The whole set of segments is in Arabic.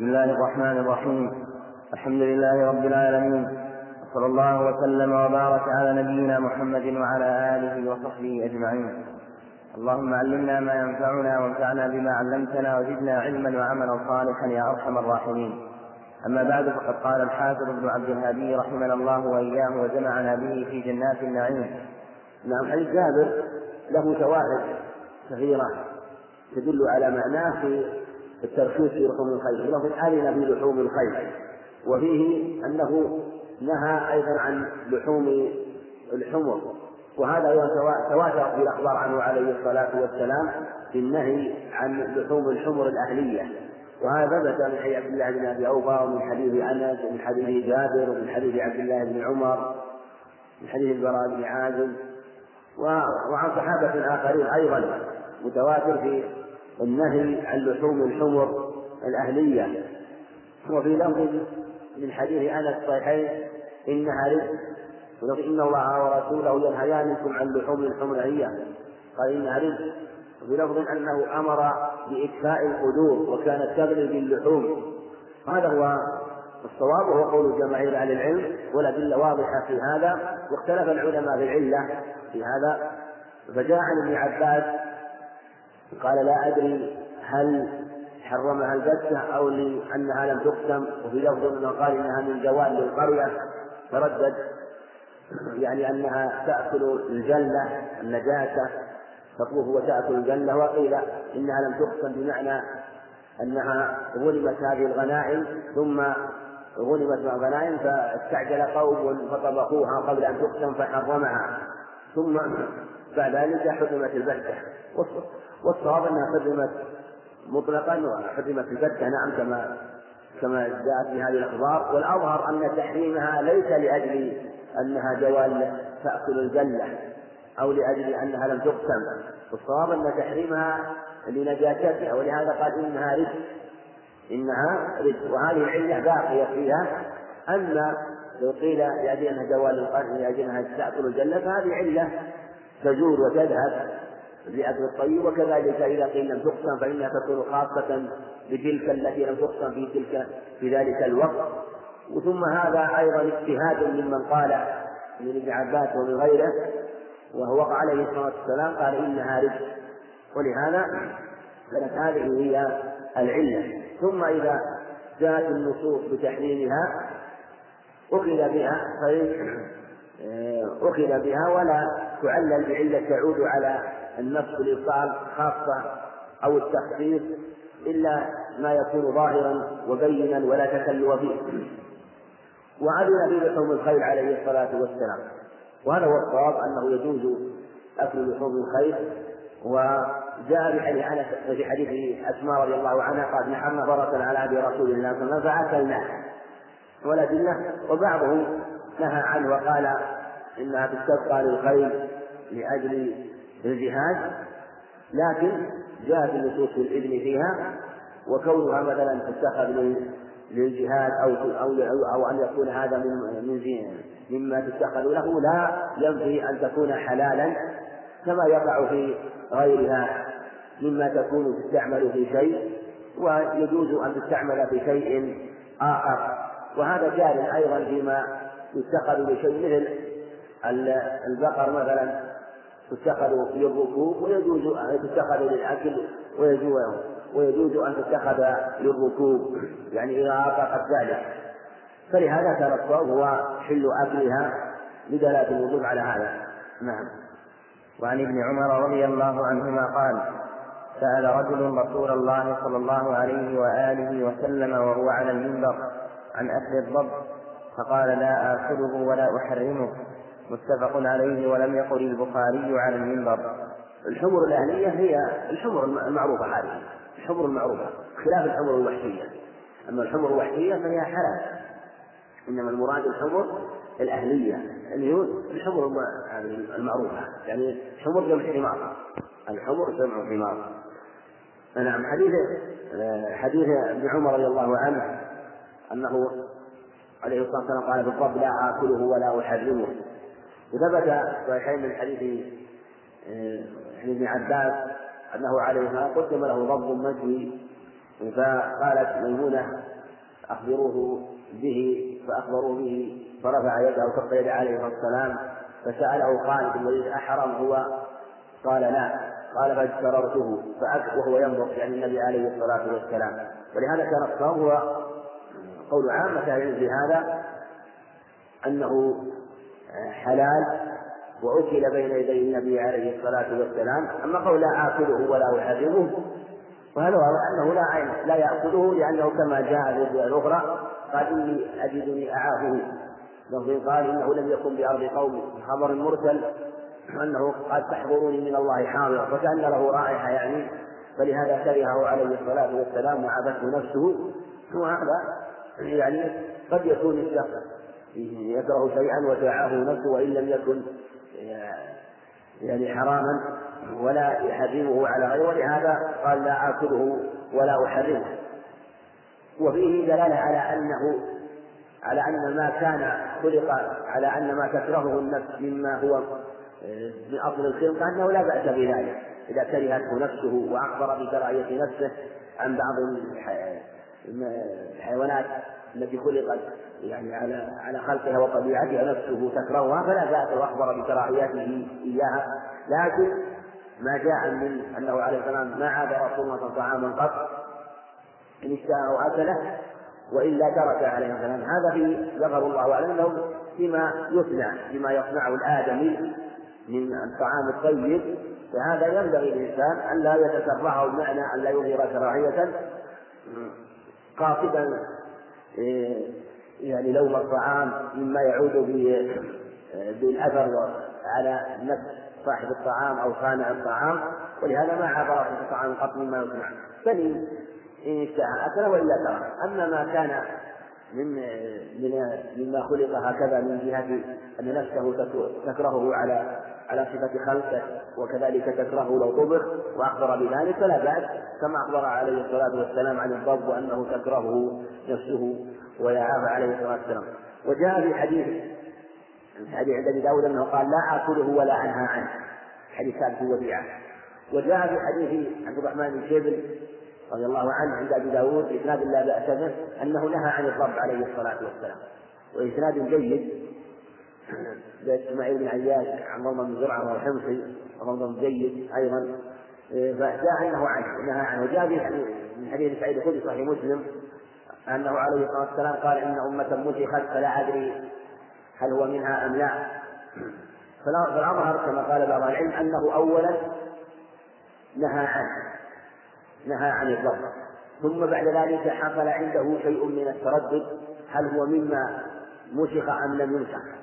بسم الله الرحمن الرحيم. الحمد لله رب العالمين. وصلى الله وسلم وبارك على نبينا محمد وعلى آله وصحبه أجمعين. اللهم علمنا ما ينفعنا وانفعنا بما علمتنا وزدنا علما وعملا صالحا يا أرحم الراحمين. أما بعد فقد قال الحافظ ابن عبد الهادي رحمنا الله وإياه وجمعنا به في جنات النعيم. نعم حديث جابر له فوائد كثيره تدل على معناه في الترخيص في لحوم الخيل ولفظ أذن في لحوم الخيل. وفيه أنه نهى أيضا عن لحوم الحمر. وهذا تواتر في الأخبار عنه عليه الصلاة والسلام في النهي عن لحوم الحمر الأهلية. وهذا ثبت من حديث عبد الله بن أبي أوفى ومن حديث أنس ومن حديث جابر ومن حديث عبد الله بن عمر من حديث البراء بن عازم وعن صحابة آخرين أيضا متواتر في النهي عن لحوم الحمر الأهلية. وفي لفظ من حديث أنس الصحيحين إنها رزق. إن الله ورسوله ينهيانكم عن لحوم الحمر الأهلية. قال إنها رزق. وفي لفظ أنه أمر بإكفاء القدور وكانت تغلي باللحوم هذا هو الصواب وهو قول جماهير أهل العلم والأدلة واضحة في هذا واختلف العلماء في العلة في هذا. فجاء عن ابن عباس قال لا أدري هل حرمها البتة أو لأنها لم تقسم وفي لفظ أنه قال إنها من جوال القرية تردد يعني أنها تأكل الجلة النجاسة تطوف وتأكل الجنة وقيل إنها لم تقسم بمعنى أنها غنمت هذه الغنائم ثم غنمت الغنائم فاستعجل قوم فطبخوها قبل أن تقسم فحرمها. ثم بعد ذلك حرمت البتة. والصواب أنها حرمت مطلقا وحرمت البتة. نعم كما كما جاءت في هذه الأخبار. والأظهر أن تحريمها ليس لأجل أنها جوال تأكل الجلة أو لأجل أنها لم تقسم. والصواب أن تحريمها لنجاستها ولهذا قال إنها رزق إنها رزق وهذه العلة باقية فيها. أما لو قيل لأجل أنها جوال القرن لأجل أنها تأكل الجنة فهذه علة تزول وتذهب. بأكل الطيب وكذلك إذا قيل لم تقسم فإنها تكون خاصة بتلك التي لم تقسم في تلك في ذلك الوقت. وثم هذا أيضا اجتهاد ممن قال من ابن عباس ومن غيره وهو عليه الصلاة والسلام قال إنها رزق ولهذا كانت هذه هي العلة. ثم إذا جاءت النصوص بتحريمها أخذ بها أخذ بها ولا تعلل بعلة تعود على النص الإيصال خاصة أو التخصيص إلا ما يكون ظاهرا وبينا ولا تكلف فيه وعدل في لحوم الخيل عليه الصلاة والسلام. وهذا هو الصواب أنه يجوز أكل لحوم الخيل وجاء بحديث في حديث أسماء رضي الله عنها قال نحرنا فرسا على أبي رسول الله صلى الله عليه وسلم فأكلناه. والأدلة وبعضهم نهى عنه وقال إنها تستبقى للخيل لأجل الجهاد لكن جاءت النصوص الإذن فيها وكونها مثلا تتخذ للجهاد أو أو أو أن يكون هذا من من مما تتخذ له لا ينفي أن تكون حلالا كما يقع في غيرها مما تكون تستعمل في شيء ويجوز أن تستعمل في شيء آخر. وهذا جار أيضا فيما يتخذ لشيء مثل البقر مثلا. تتخذ للركوب ويجوز أن تتخذ للأكل ويجوز ويجوز أن تتخذ للركوب. يعني إذا أطلقت ذلك. فلهذا كان الصواب هو حل أكلها لدلالة الوجوب على هذا. نعم. وعن ابن عمر رضي الله عنهما قال سأل رجل رسول الله صلى الله عليه وآله وسلم وهو على المنبر عن أكل الضب فقال لا آكله ولا أحرمه. متفق عليه ولم يقل البخاري على المنبر. الحمر الأهلية هي الحمر المعروفة هذه. الحمر المعروفة خلاف الحمر الوحشية. أما الحمر الوحشية فهي حلال إنما المراد الحمر الأهلية. اللي هو الحمر المعروفة. يعني حمر جمع حمار. الحمر جمع حمار. نعم حديث حديث ابن عمر رضي الله عنه أنه عليه الصلاة والسلام قال بالضبط لا آكله ولا أحرمه. وثبت صحيحين من حديث حديث ابن عباس أنه عليه الصلاة قدم له ضب مجوي فقالت ميمونة أخبروه به فأخبروا به فرفع يده وكف يده عليه السلام فسأله خالد بن الوليد أحرم هو؟ قال لا. قال فاجتررته وهو ينظر يعني النبي عليه الصلاة والسلام. ولهذا كان الصوم هو قول عامة أهل في هذا أنه حلال وأكل بين يدي النبي عليه الصلاة والسلام أما قول لا آكله ولا أحرمه وهذا واضح أنه لا عين لا يأكله لأنه كما جاء في الرواية الأخرى قال إني أجدني أعافه. لفظ قال إنه لم يكن بأرض قومي خبر مرسل أنه قال تحضروني من الله حاضرا فكأن له رائحة يعني فلهذا كرهه عليه الصلاة والسلام وعبته نفسه وهذا يعني قد يكون الشخص يكره شيئا وتعاه نفسه وإن لم يكن يعني حراما ولا يحرمه على غيره ولهذا قال لا آكله ولا أحرمه. وفيه دلالة على أنه على أن ما كان خلق على أن ما تكرهه النفس مما هو من أصل الخلقة أنه لا بأس بذلك. إذا كرهته نفسه وأخبر بكراهية نفسه عن بعض الحيوانات التي خلقت يعني على على خلقها وطبيعتها نفسه تكرهها فلا بأس وأخبر بكراهيته إياها. لكن ما جاء من أنه عليه السلام ما عاد رسول الله طعاما قط إن اشتهى وأكله وإلا ترك عليه السلام. هذا في ذكر الله أعلم أنه فيما يصنع فيما يصنعه الآدمي من الطعام الطيب. فهذا ينبغي للإنسان أن لا بمعنى أن لا يظهر كراهية قاصدا يعني لوم الطعام مما يعود بالأثر على نفس صاحب الطعام أو صانع الطعام ولهذا ما عبر في الطعام قط مما يصنع. بل إن اشتهى أكله وإلا ترك أما ما كان من من مما خلق هكذا من جهة أن نفسه تكرهه على على صفة خلقه وكذلك تكرهه لو طبخ وأخبر بذلك فلا بأس. كما أخبر عليه الصلاة والسلام عن الضب وأنه تكرهه نفسه ويعاب عليه الصلاة والسلام. وجاء في حديث في حديث عند أبي داود أنه قال لا آكله ولا أنهى عنه. حديث ثابت وديعة وجاء في حديث عبد الرحمن بن شيبل رضي الله عنه عند أبي داود بإسناد لا بأس به أنه نهى عن الضرب عليه الصلاة والسلام. وإسناد جيد إسماعيل بن عياش عن ضمن بن زرعة وهو حمصي وضمن جيد أيضا فجاء إنه عنه نهى عنه. جاء من حديث سعيد الخدري صحيح مسلم أنه عليه الصلاة والسلام قال إن أمة مسخت فلا أدري هل هو منها أم لا. فالأظهر كما قال بعض العلم أنه اولا نهى عنه. نهى عن الضرب ثم بعد ذلك حصل عنده شيء من التردد هل هو مما مسخ أم لم يمسخ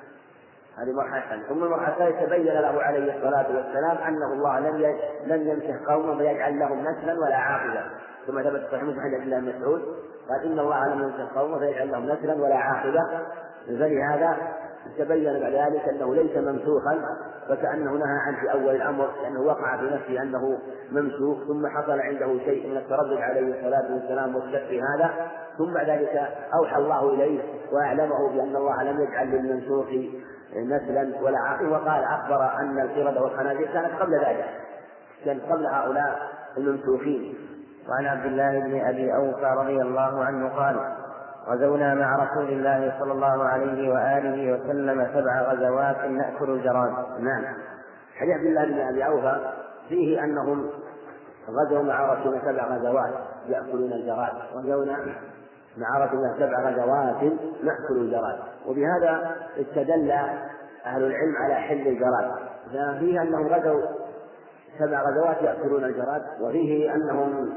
هذه مرحلة ثم المرحلة الثالثة تبين له عليه الصلاة والسلام أنه الله لم لم يمسخ قوما فيجعل لهم نسلا ولا عاقبة. ثم ثبت صحيح عند الله مسعود قال إن الله لم يمسخ قوما فيجعل لهم نسلا ولا عاقبة. فلهذا تبين بعد ذلك أنه ليس ممسوخا فكأنه نهى عنه في أول الأمر لأنه وقع في نفسه أنه ممسوخ ثم حصل عنده شيء من التردد عليه الصلاة والسلام والشك في هذا. ثم بعد ذلك أوحى الله إليه وأعلمه بأن الله لم يجعل للمنسوخ نسلا ولا وقال أخبر أن القردة والخنازير كانت قبل ذلك كانت قبل هؤلاء الممسوخين. وعن عبد الله بن أبي أوفى رضي الله عنه قال غزونا مع رسول الله صلى الله عليه وآله وسلم سبع غزوات نأكل الجراد. نعم. حديث عبد الله بن أبي أوفى فيه أنهم غزوا مع رسول سبع غزوات يأكلون الجراد. غزونا مع رسول الله سبع غزوات نأكل الجراد. وبهذا استدل أهل العلم على حل الجراد. فيه أنهم غزوا سبع غزوات يأكلون الجراد وفيه أنهم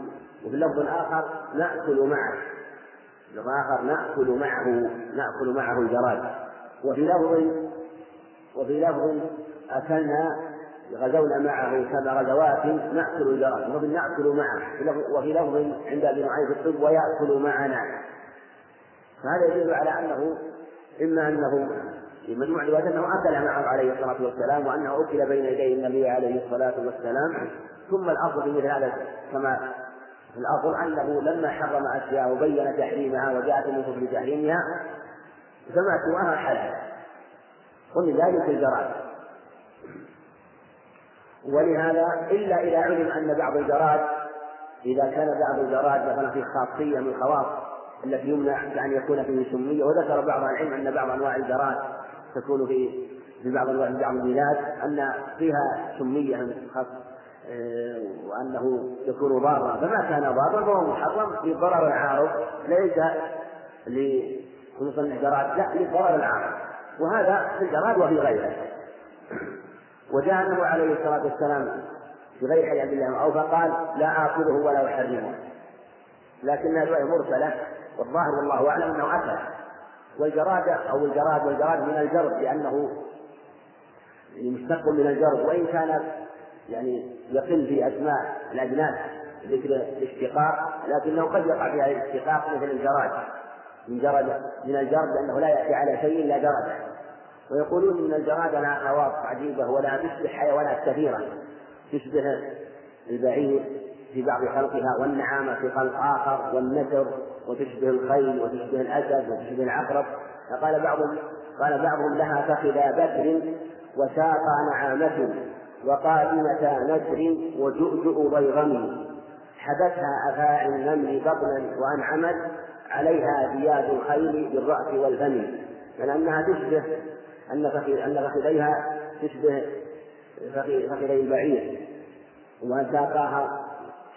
وفي لفظ آخر نأكل معه. لفظ آخر نأكل معه نأكل معه الجراد. وفي لفظ وفي لفظ أكلنا غزونا معه سبع غزوات نأكل الجراد. وفي نأكل معه وفي لفظ عند أبي نعيم في الطب ويأكل معنا. فهذا يدل على أنه إما أنه في مجموع الروايات أنه أكل معه عليه الصلاة والسلام وأنه أكل بين يدي النبي عليه الصلاة والسلام. ثم الأصل في مثل هذا كما الأصل أنه لما حرم أشياء وبين تحريمها وجاءت النصوص بتحريمها فما سواها حلال. ومن ذلك الجراد ولهذا إلا إذا علم أن بعض الجراد إذا كان بعض الجراد مثلا فيه خاصية من الخواص التي يمنع بأن يكون فيه سمية وذكر بعض العلم أن بعض أنواع الجراد تكون في في بعض في بعض البلاد أن فيها سمية آه، وأنه يكون ضارا. فما كان ضارا فهو محرم لضرر العارض ليس لخصوصا الجراد لا لضرر العارض. وهذا في الجراد وفي غيره. وجاء النبي عليه الصلاة والسلام في غير حديث الله أو فقال لا آكله ولا أحرمه. لكنها رواية مرسلة والظاهر والله أعلم أنه أكل والجراد أو الجراد والجراد من الجرد لأنه مشتق من الجرد. وإن كان يعني يقل في أسماء الأجناس ذكر الاشتقاق لكنه قد يقع فيها الاشتقاق مثل الجراد. من جرد من الجرد لأنه لا يأتي على شيء إلا جرد. ويقولون إن الجراد لها خواص عجيبة ولا تشبه حيوانات كثيرة. تشبه البعير في بعض خلقها والنعامة في خلق آخر والنسر وتشبه الخيل وتشبه الأسد وتشبه العقرب. فقال بعضهم قال بعضهم لها فخذا بكر وساقا نعامة وقائمة نسر وجؤجؤ ضيغم حبسها أفاعي النمل بطنا وأنعمت عليها زياد الخيل بالرأس والفم. لأنها تشبه أن أن فخذيها تشبه فخذي البعير. وأن ساقاها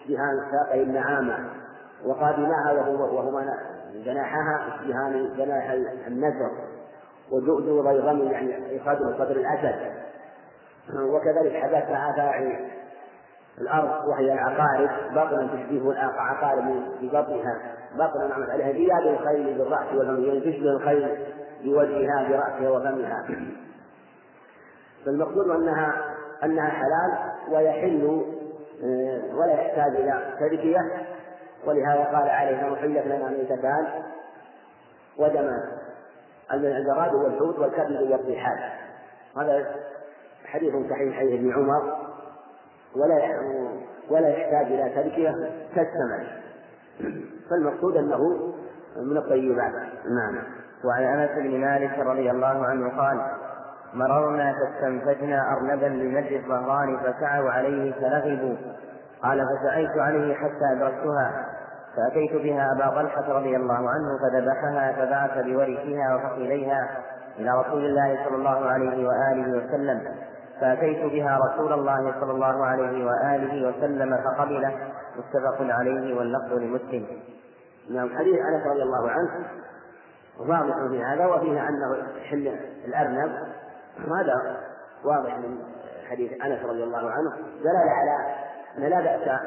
اشتهان ساقي النعامة. وقادماها وهما جناحها اشتهان جناح النسر وجؤد ضيغم يعني قدر قدر الأسد. وكذلك حدث أفاعي الأرض وهي العقارب. بطنا تشبه العقارب ببطنها. بطنا نعمت عليها زياد الخيل بالرأس والفم يعني تشبه الخيل بوجهها برأسها وفمها. فالمقصود أنها أنها حلال ويحل آه، ولا يحتاج إلى تركية ولهذا قال عليه محلت لنا ميتتان ودم الجراد والحوت والكبد والطحال هذا حديث صحيح حديث ابن عمر. ولا ولا يحتاج إلى تركية كالسمك فالمقصود أنه من الطيبات. نعم. وعن أنس بن مالك رضي الله عنه قال مررنا فاستنفجنا أرنبا لنجد الظهران فسعوا عليه فلغبوا. قال فسعيت عليه حتى أدركتها. فأتيت بها أبا طلحة رضي الله عنه فذبحها فبعث بورثها وفقيليها إلى رسول الله صلى الله عليه وآله وسلم. فأتيت بها رسول الله صلى الله عليه وآله وسلم فقبله متفق عليه واللفظ لمسلم. نعم حديث أنس رضي الله عنه واضح في هذا وفيه أنه حل الأرنب. هذا واضح من حديث أنس رضي الله عنه؟ دلالة على أن لا بأس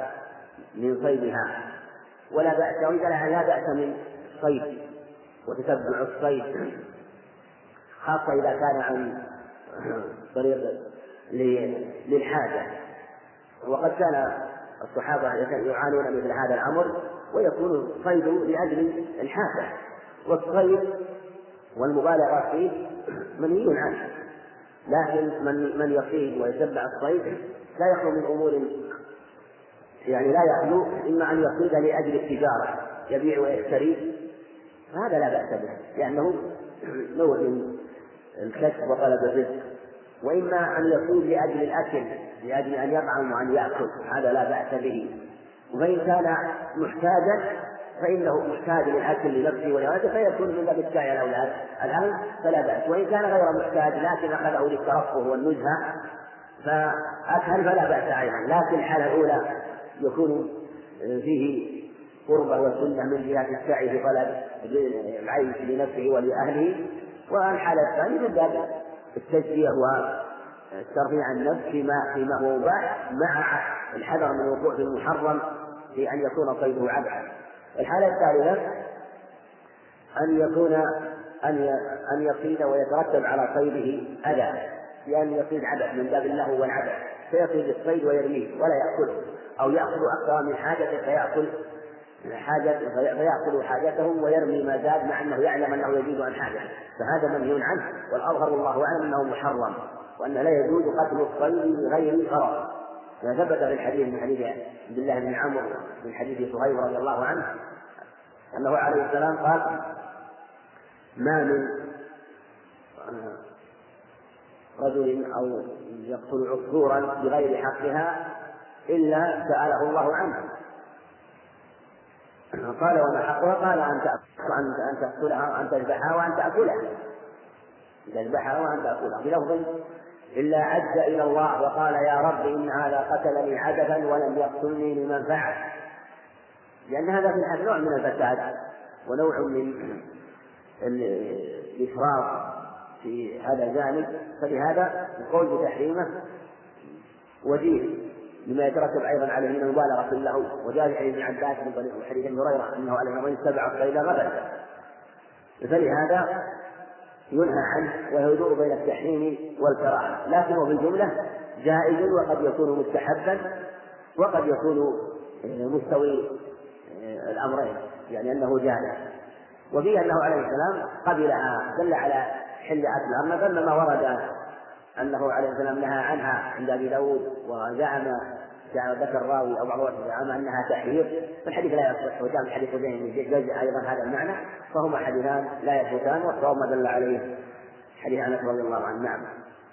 من صيدها. ولا بأس ودلالة لا بأس من الصيد وتتبع الصيد. خاصة إذا كان عن طريق للحاجة. وقد كان الصحابة يعانون مثل هذا الأمر ويكون الصيد لأجل الحاجة. والصيد والمبالغة فيه منهي عنه. لكن من من يصيد ويتبع الصيد لا يخلو من أمور يعني لا يخلو إما أن يصيد لأجل التجارة يبيع ويشتري. هذا لا بأس به لأنه نوع من الكسب وطلب الرزق. وإما أن يصيد لأجل الأكل لأجل أن يطعم وأن يأكل هذا لا بأس به. وإن كان محتاجا فإنه محتاج للأكل لنفسه ولولده فيكون من باب السعي الأولاد الآن فلا بأس. وإن كان غير محتاج لكن أخذه للترفه والنزهة فأكل فلا بأس أيضا. لكن الحالة الأولى يكون فيه قربة وسنة من جهة السعي في طلب العيش لنفسه ولأهله والحالة الثانية من باب التجزية والترفيع عن النفس فيما فيما هو مباح مع الحذر من الوقوع في المحرم في أن يكون صيده عبثا الحالة الثالثة أن يكون أن أن يصيد ويترتب على صيده أذى بأن يصيد عبث من باب اللهو والعبث فيصيد الصيد ويرميه ولا يأكله. أو يأخذ أكثر من حاجته فيأكل حاجة فيأكل حاجته ويرمي ما زاد مع أنه يعلم أنه يزيد عن حاجته فهذا منهي عنه. والأظهر والله أعلم أنه محرم وأن لا يجوز قتل الصيد بغير غرض ثبت في الحديث من حديث عبد الله بن عمرو من حديث صهيب رضي الله عنه أنه عليه السلام قال ما من رجل أو يقتل عصفورا بغير حقها إلا سأله الله عنه. قال وما حقها؟ قال أن أن تقتلها أن تذبحها وأن تأكلها. تذبحها وأن تأكلها. بلفظ إلا عد إلى الله وقال يا رب إن هذا قتلني عبثا ولم يقتلني لمن فعل. لأن هذا في الحد نوع من الفساد ونوع من الإفراط في هذا الجانب. فلهذا القول بتحريمه وجيه. لما يترتب أيضا عليه من اللهو وجاء في حديث ابن عباس من طريق حديث ابن هريرة أنه على من سبع فاذا غفل فلهذا ينهى عنه ويدور بين التحريم والكراهة لكن هو بالجملة جائز وقد يكون مستحبا وقد يكون مستوي الأمرين يعني أنه جائز. وفيه أنه عليه السلام قبلها دل على حل أما ثم ما ورد أنه عليه السلام نهى عنها عند أبي داود وزعم ذكر الراوي أو بعض زعم أنها تحرير فالحديث لا يصح وجاء من حديث زين جزء أيضا هذا المعنى فهما حديثان لا يثبتان والصواب ما دل عليه. حديث أنس رضي الله عنه نعم.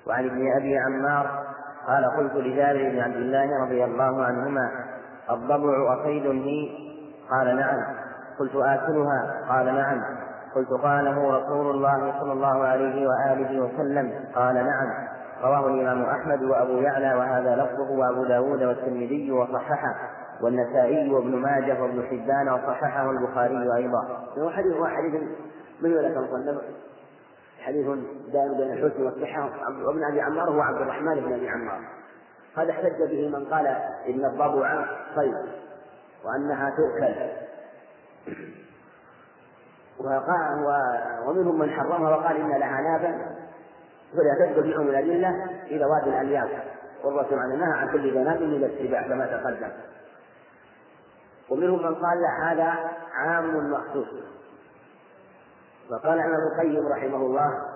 وعن ابن أبي عمار قال قلت لجابر بن عبد الله رضي الله عنهما الضبع أصيد لي قال نعم. قلت آكلها؟ قال نعم. قلت قاله رسول الله صلى الله عليه وآله وسلم قال نعم. رواه الإمام أحمد وأبو يعلى وهذا لفظه وأبو داود والترمذي وصححه والنسائي وابن ماجه وابن حبان وصححه البخاري أيضا. هو حديث حديث من ذلك المصنف حديث دائم بين الحسن والصحة وابن أبي عمار هو عبد الرحمن بن أبي عمار. هذا احتج به من قال إن الضبع صيد وأنها تؤكل. ومنهم من حرمها وقال إن لها نابا. فلا تدخل بعموم الأدلة إلى وادي الألياف. والرسول عن نهى عن كل ذناب من الاتباع كما تقدم. ومنهم من قال هذا عام مخصوص. فقال ابن القيم رحمه الله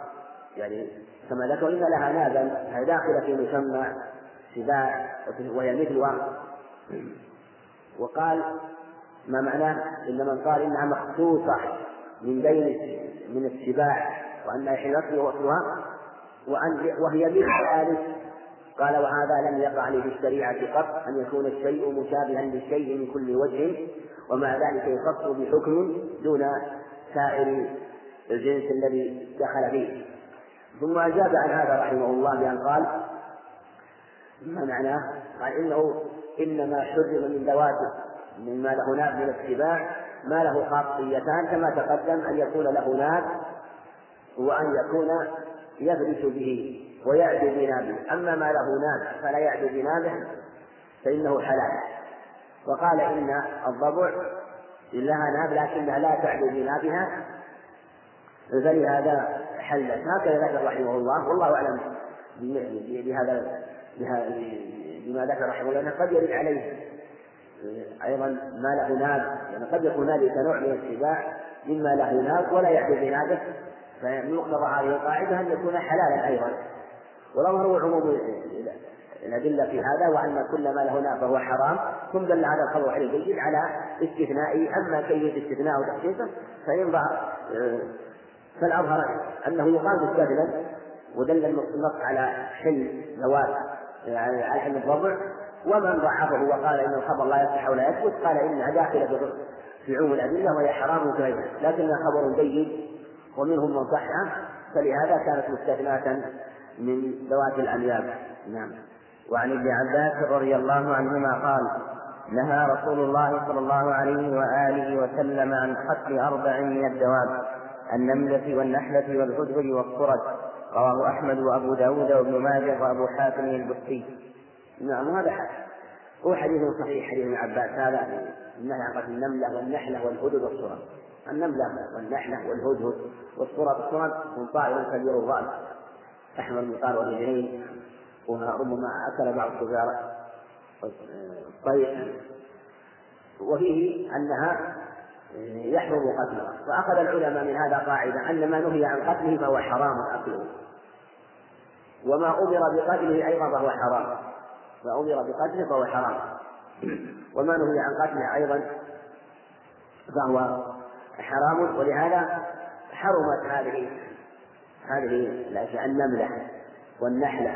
يعني كما ذكر إن لها نابا هي داخلة في مسمى سباع وهي مثلها وقال ما معناه؟ إن من قال إنها مخصوصة من بين من السباع وأنها حين وصلها وأن وهي مثل قال وهذا لم يقع لي في الشريعة قط أن يكون الشيء مشابها للشيء من كل وجه ومع ذلك يخص بحكم دون سائر الجنس الذي دخل فيه ثم أجاب عن هذا رحمه الله بأن قال ما معناه؟ قال إنه إنما حرم من ذواته مما له ناب من السباع ما له خاصيتان كما تقدم أن يكون له ناب وأن يكون يفرش به ويعدو بنابه. أما ما له ناب فلا يعدو بنابه فإنه حلال. وقال إن الضبع لها ناب لكنها لا تعدو بنابها فلهذا حلت. هكذا ذكر رحمه الله. والله أعلم بهذا بما ذكر رحمه الله. قد يرد عليه أيضا ما له ناب. يعني قد يكون ذلك نوع من السباع مما له ناب ولا يعدو بنابه. فمن مقتضى هذه القاعدة أن يكون حلالا أيضا. هو عموم الأدلة في هذا وأن كل ما له ناب فهو حرام ثم دل هذا الخبر عليه الجيد على استثنائه أما كيفية استثناء وتخصيصه فإن ظهر فالأظهر أنه يقال مستدلا ودل النص على حل ذوات على حل الضبع. ومن ضعفه وقال إن الخبر لا يصح ولا يثبت قال إنها داخلة في عموم الأدلة وهي حرام كغيرها لكنها خبر جيد ومنهم من صحها فلهذا كانت مستثناة من ذوات الألياب نعم. وعن ابن عباس رضي الله عنهما قال نهى رسول الله صلى الله عليه وآله وسلم عن قتل أربع من الدواب النملة والنحلة والهدهد والصرد رواه أحمد وأبو داود وابن ماجه وأبو حاتم البستي. نعم هذا هو حديث صحيح حديث ابن عباس. هذا النهي عن قتل النملة والنحلة والهدهد والصرد النملة والنحلة والهدهد والصرد الصرد هم طائر كبير الرأس أحمر المقار والرجلين وربما أكل بعض الشجار الطير وفيه أنها يحرم قتلها وأخذ العلماء من هذا قاعدة أن ما نهي عن قتله فهو حرام أكله وما أمر بقتله أيضا فهو حرام. ما أمر بقتله فهو حرام. وما نهي عن قتله أيضا فهو حرام ولهذا حرمت هذه هذه الأشياء النملة والنحلة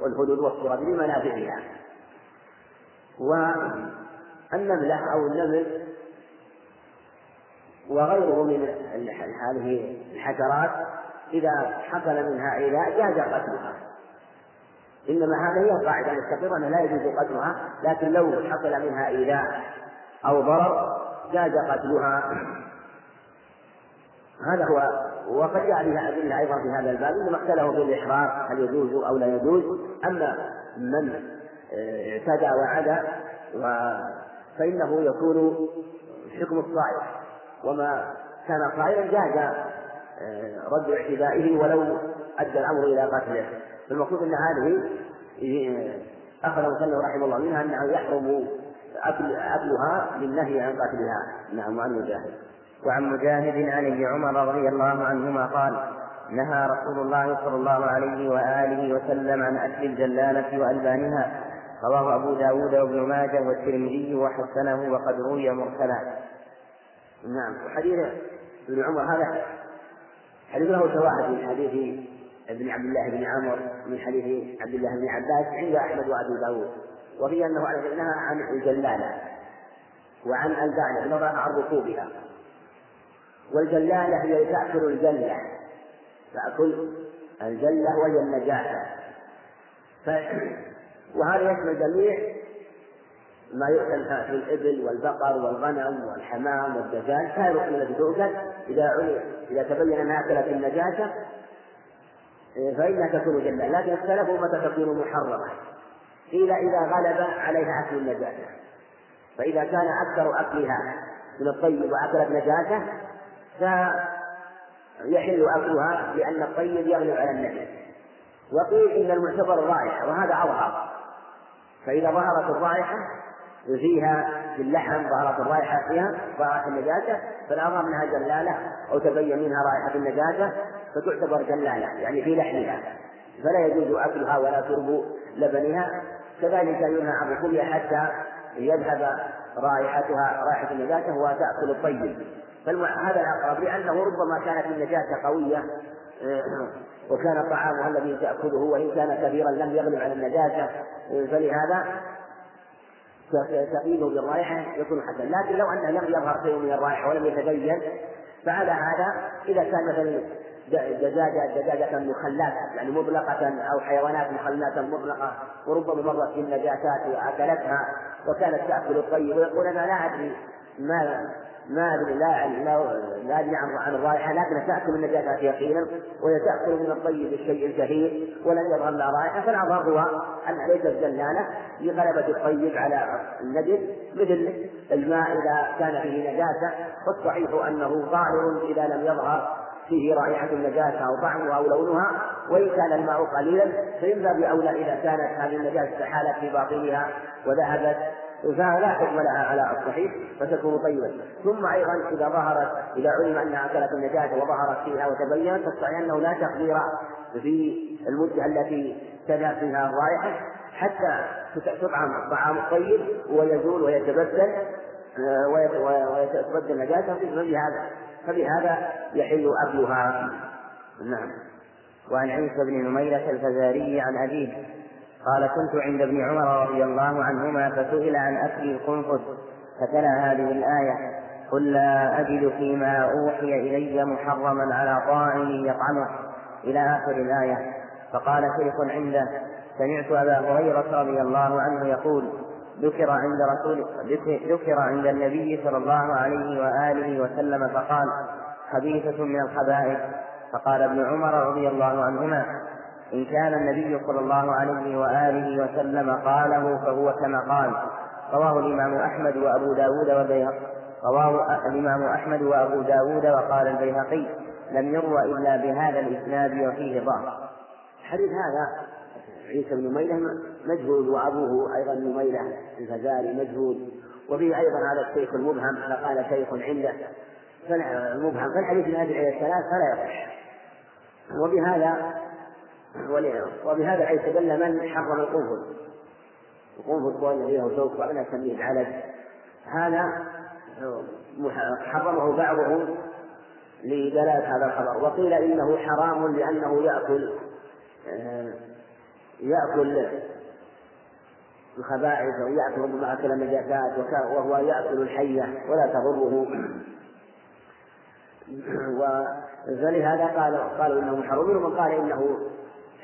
والهدود والصرد لمنافعها. والنملة أو النمل وغيره من هذه الحشرات إذا حصل منها إيذاء جاز قتلها. إنما هذه هي القاعدة المستقرة أنه لا يجوز قتلها لكن لو حصل منها إيذاء أو ضرر جاز قتلها. هذا هو وقد جاء بها أدلة أيضا في هذا الباب إنما اختلفوا في الإحرار هل يجوز أو لا يجوز. أما من اعتدى وعدا فإنه يكون حكم الصائر وما كان صائرا جاز رد اعتدائه ولو أدى الأمر إلى قتله. فالمقصود أن هذه أخذ مسلم رحمه الله منها أنه يحرم أكل أكلها للنهي عن قتلها. نعم وعن مجاهد وعن مجاهد عن ابن عمر رضي الله عنهما قال نهى رسول الله صلى الله عليه وآله وسلم عن أكل الجلالة وألبانها. رواه أبو داود وابن ماجه والترمذي وحسنه وقد روي مرسلا. نعم وحديث ابن عمر هذا حديث له شواهد من حديث ابن عبد الله بن عمر من حديث عبد الله بن عباس عند أحمد وأبي داود. وفي أنه نهى عن الجلالة وعن البانة نظرا عن ركوبها والجلالة هي تأكل الجلة. تأكل الجلة وهي النجاسة ف... وهذا يشمل جميع ما يؤكل في الإبل والبقر والغنم والحمام والدجاج. سائر التي تؤكل. إذا إذا تبين أنها أكلت النجاسة فإنها تكون جلة. لكن اختلفوا متى تكون محرمة. قيل إذا غلب عليها أكل النجاسة فإذا كان أكثر أكلها من الطيب وأكلت نجاسة فيحل أكلها لأن الطيب يغلب على النجس وقيل إن المعتبر الرائحة وهذا أظهر. فإذا ظهرت الرائحة فيها في اللحم ظهرت الرائحة فيها ظهرت النجاسة فالأظهر أنها جلالة أو تبين منها رائحة النجاسة فتعتبر جلالة يعني في لحمها. فلا يجوز أكلها ولا شرب لبنها. كذلك ينهى عن حتى يذهب رائحتها رائحة النجاسة وتأكل الطيب. فهذا الأقرب لأنه ربما كانت النجاسة قوية وكان طعامها الذي تأكله وإن كان كبيرا لم يغلب على النجاسة فلهذا تقييده بالرائحة يكون حسن. لكن لو أنه لم يظهر شيء من الرائحة ولم يتبين فعلى هذا إذا كان مثلا دجاجة دجاجة مخلات يعني مطلقة أو حيوانات مخلات مطلقة وربما مرت في النجاسات وأكلتها وكانت تأكل الطيب ويقول أنا لا أدري ما ما أدري لا لا أدري عن عن الرائحة لكنها تأكل من النجاسات يقينا وهي تأكل من الطيب الشيء الكثير ولم يظهر لها رائحة فالاظهر هو انها ليست جلاله لغلبه الطيب على النجس مثل الماء إذا كان فيه نجاسة فالصحيح أنه ظاهر إذا لم يظهر فيه رائحة النجاسة أو طعمها أو لونها وإن كان الماء قليلا فإن باب أولى إذا كانت هذه النجاسة حالت في باطنها وذهبت فلا حكم لها على الصحيح فتكون طيبة. ثم أيضا إذا ظهرت إذا علم أنها أكلت النجاسة وظهرت فيها وتبينت فالصحيح أنه لا تقدير في المدة التي تذهب فيها الرائحة حتى تطعم الطعام الطيب ويزول ويتبدل آه، ويتبدل النجاسة فبهذا فبهذا يحل أكلها. نعم. وعن عيسى بن نميرة الفزاري عن أبيه قال كنت عند ابن عمر رضي الله عنهما فسئل عن أكل القنفذ فتلا هذه الآية قل لا أجد فيما أوحي إلي محرما على طاعم يطعمه. إلى آخر الآية فقال شيخ عنده سمعت أبا هريرة رضي الله عنه يقول ذكر عند رسول ذكر عند النبي صلى الله عليه وآله وسلم فقال خبيثة من الخبائث. فقال ابن عمر رضي الله عنهما إن كان النبي صلى الله عليه وآله وسلم قاله فهو كما قال رواه الإمام أحمد وأبو داود والبيهقي رواه الإمام أحمد وأبو داود وقال البيهقي لم يروى إلا بهذا الإسناد وفيه ضعف. الحديث هذا عيسى بن نميلة مجهول وأبوه أيضا نميلة الفزاري مجهول وفيه أيضا هذا الشيخ المبهم قال شيخ عنده. المبهم فالحديث من هذه الثلاث فلا يصح. وبهذا وبهذا يستدل من حرم القنفذ. القنفذ هو الذي له شوك وأنا نسميه العلج هذا حرمه بعضهم لدلالة هذا الخبر. وقيل إنه حرام لأنه يأكل يأكل الخبائث أو يأكل ربما أكل النجاسات وهو يأكل الحية ولا تضره. فلهذا قالوا قالوا إنه محرم ومن قال إنه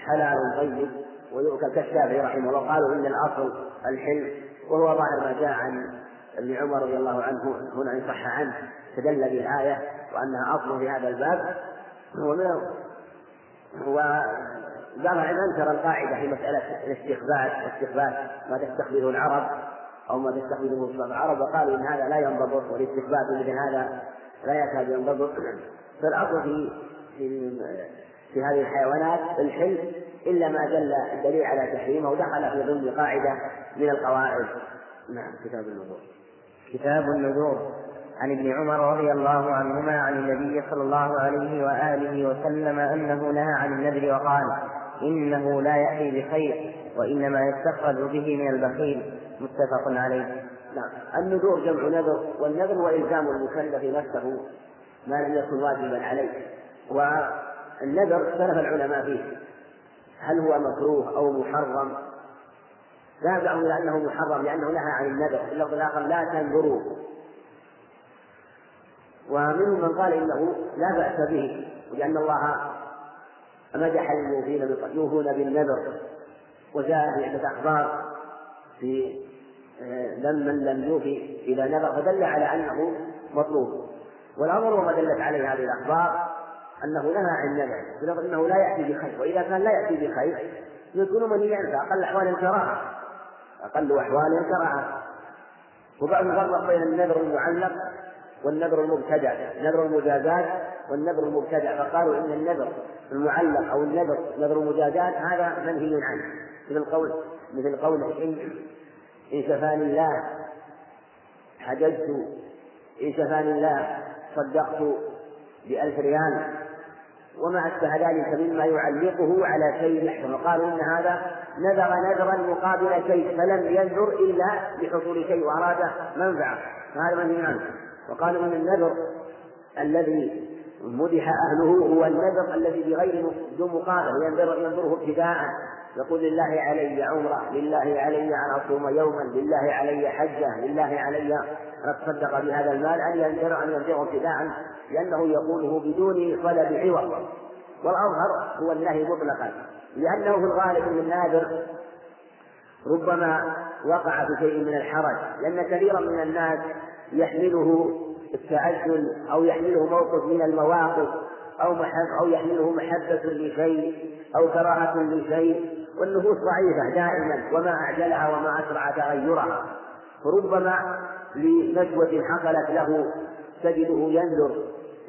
حلال طيب؟ ويؤكل كالشافعي رحمه الله قالوا إن الأصل الحلم وهو ظاهر ما جاء عن ابن عمر رضي الله عنه هنا إن صح عنه استدل بالآية وأنها أصل في هذا الباب. ومن وبعض العلم أنكر القاعدة في مسألة الاستخبات واستخبات ما تستخبره العرب أو ما تستخبره العرب وقالوا إن هذا لا ينضبط والاستخبات مثل هذا لا يكاد ينضبط. فالأصل في في في هذه الحيوانات الحلم إلا ما دل الدليل على تحريمه ودخل في ضمن قاعدة من القواعد. نعم كتاب النذور. كتاب النذور. عن ابن عمر رضي الله عنهما عن النبي صلى الله عليه وآله وسلم أنه نهى عن النذر وقال إنه لا يأتي بخير وإنما يستخرج به من البخيل. متفق عليه. نعم النذور جمع نذر والنذر هو إلزام المكلف نفسه ما لم يكن واجبا عليه. والنذر اختلف العلماء فيه. هل هو مكروه أو محرم؟ ذهب إلى أنه محرم لأنه نهى عن النذر. في اللفظ الآخر لا تنذروا. ومنهم من قال إنه لا بأس به لأن الله مدح الموفين يوفون بالنذر. وجاء في عدة أخبار في لم من لم يوفي إلى نذر فدل على أنه مطلوب. والأمر وما دلت عليه هذه الأخبار أنه نهى عن النذر بلفظ أنه لا يأتي بخير وإذا كان لا يأتي بخير يكون منيا فأقل أحوال الكراهة أقل أحوال الكراهة وبعضهم فرق بين النذر المعلق والنذر المبتدع نذر المجازات والنذر المبتدع فقالوا إن النذر المعلق أو النذر نذر المجازات هذا منهي عنه. مثل قول مثل قول إن إن شفاني الله حججت إن شفاني الله صدقت بألف ريال. وما أشبه ذلك مما يعلقه على شيء يحرم وقالوا إن هذا نذر نذرا مقابل شيء فلم ينذر إلا لحصول شيء وأراد منفعة. فهذا منهي عنه وقالوا إن النذر الذي مدح أهله هو النذر الذي بغير دون مقابل ينذر ينذره ابتداء يقول لله علي عمرة لله علي أن أصوم يوما لله علي حجة لله علي أن أتصدق بهذا المال أن ينذر أن ينذره ابتداء لأنه يقوله بدون طلب عوض. والأظهر هو النهي مطلقا لأنه في الغالب ان الناذر ربما وقع في شيء من الحرج لأن كثيرا من الناس يحمله التعجل أو يحمله موقف من المواقف أو محب أو يحمله محبة لشيء أو كراهة لشيء والنفوس ضعيفة دائما وما أعجلها وما أسرع تغيرها. فربما لنشوة حصلت له تجده ينذر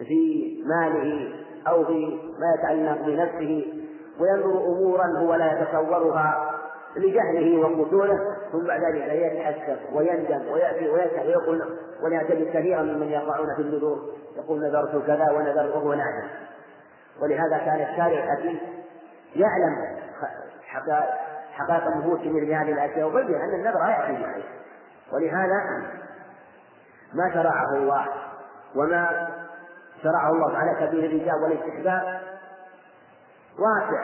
في ماله أو في ما يتعلق بنفسه وينظر أمورا هو لا يتصورها. لجهله وقصوره ثم بعد ذلك يتأسف ويندم ويأتي ويسأل ويقول ولهذا كثيرا ممن يقعون في النذور. يقول نذرت كذا ونذرت وهو نعلم ولهذا كان الشارع الحكيم يعلم حقائق النفوس من هذه الأشياء وبين أن النذر لا يأتي بخير ولهذا ما شرعه الله وما شرعه الله على سبيل الايجاب والاستحباب واسع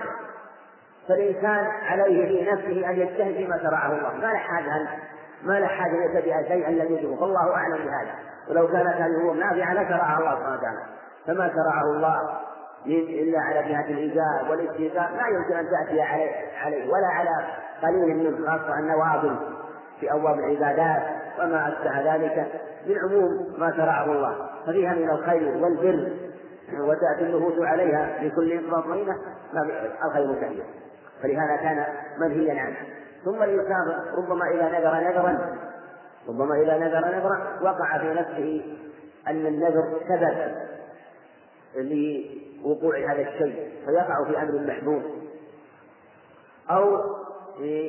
فالإنسان عليه في نفسه أن يجتهد فيما شرعه الله. ما له حاجة ما له حاجة أن يتبع شيئا لم يجبه فالله أعلم بهذا. ولو كانت هذه الأمور نافعة لشرعها الله سبحانه وتعالى. فما شرعه الله إلا على جهة الإيجاب والاستيقاظ لا يمكن أن تأتي عليه, عليه. ولا على قليل من خاصة النوافل في أبواب العبادات وما أشبه ذلك. من عموم ما شرعه الله. ففيها من الخير والبر وتأتي النفوس عليها بكل مطمئنة الخير كثير. فلهذا كان منهيا عنه. ثم الإنسان ربما إذا نذر نذرا ربما إذا نذر نذرا وقع في نفسه أن النذر سبب لوقوع هذا الشيء فيقع في أمر محبوب أو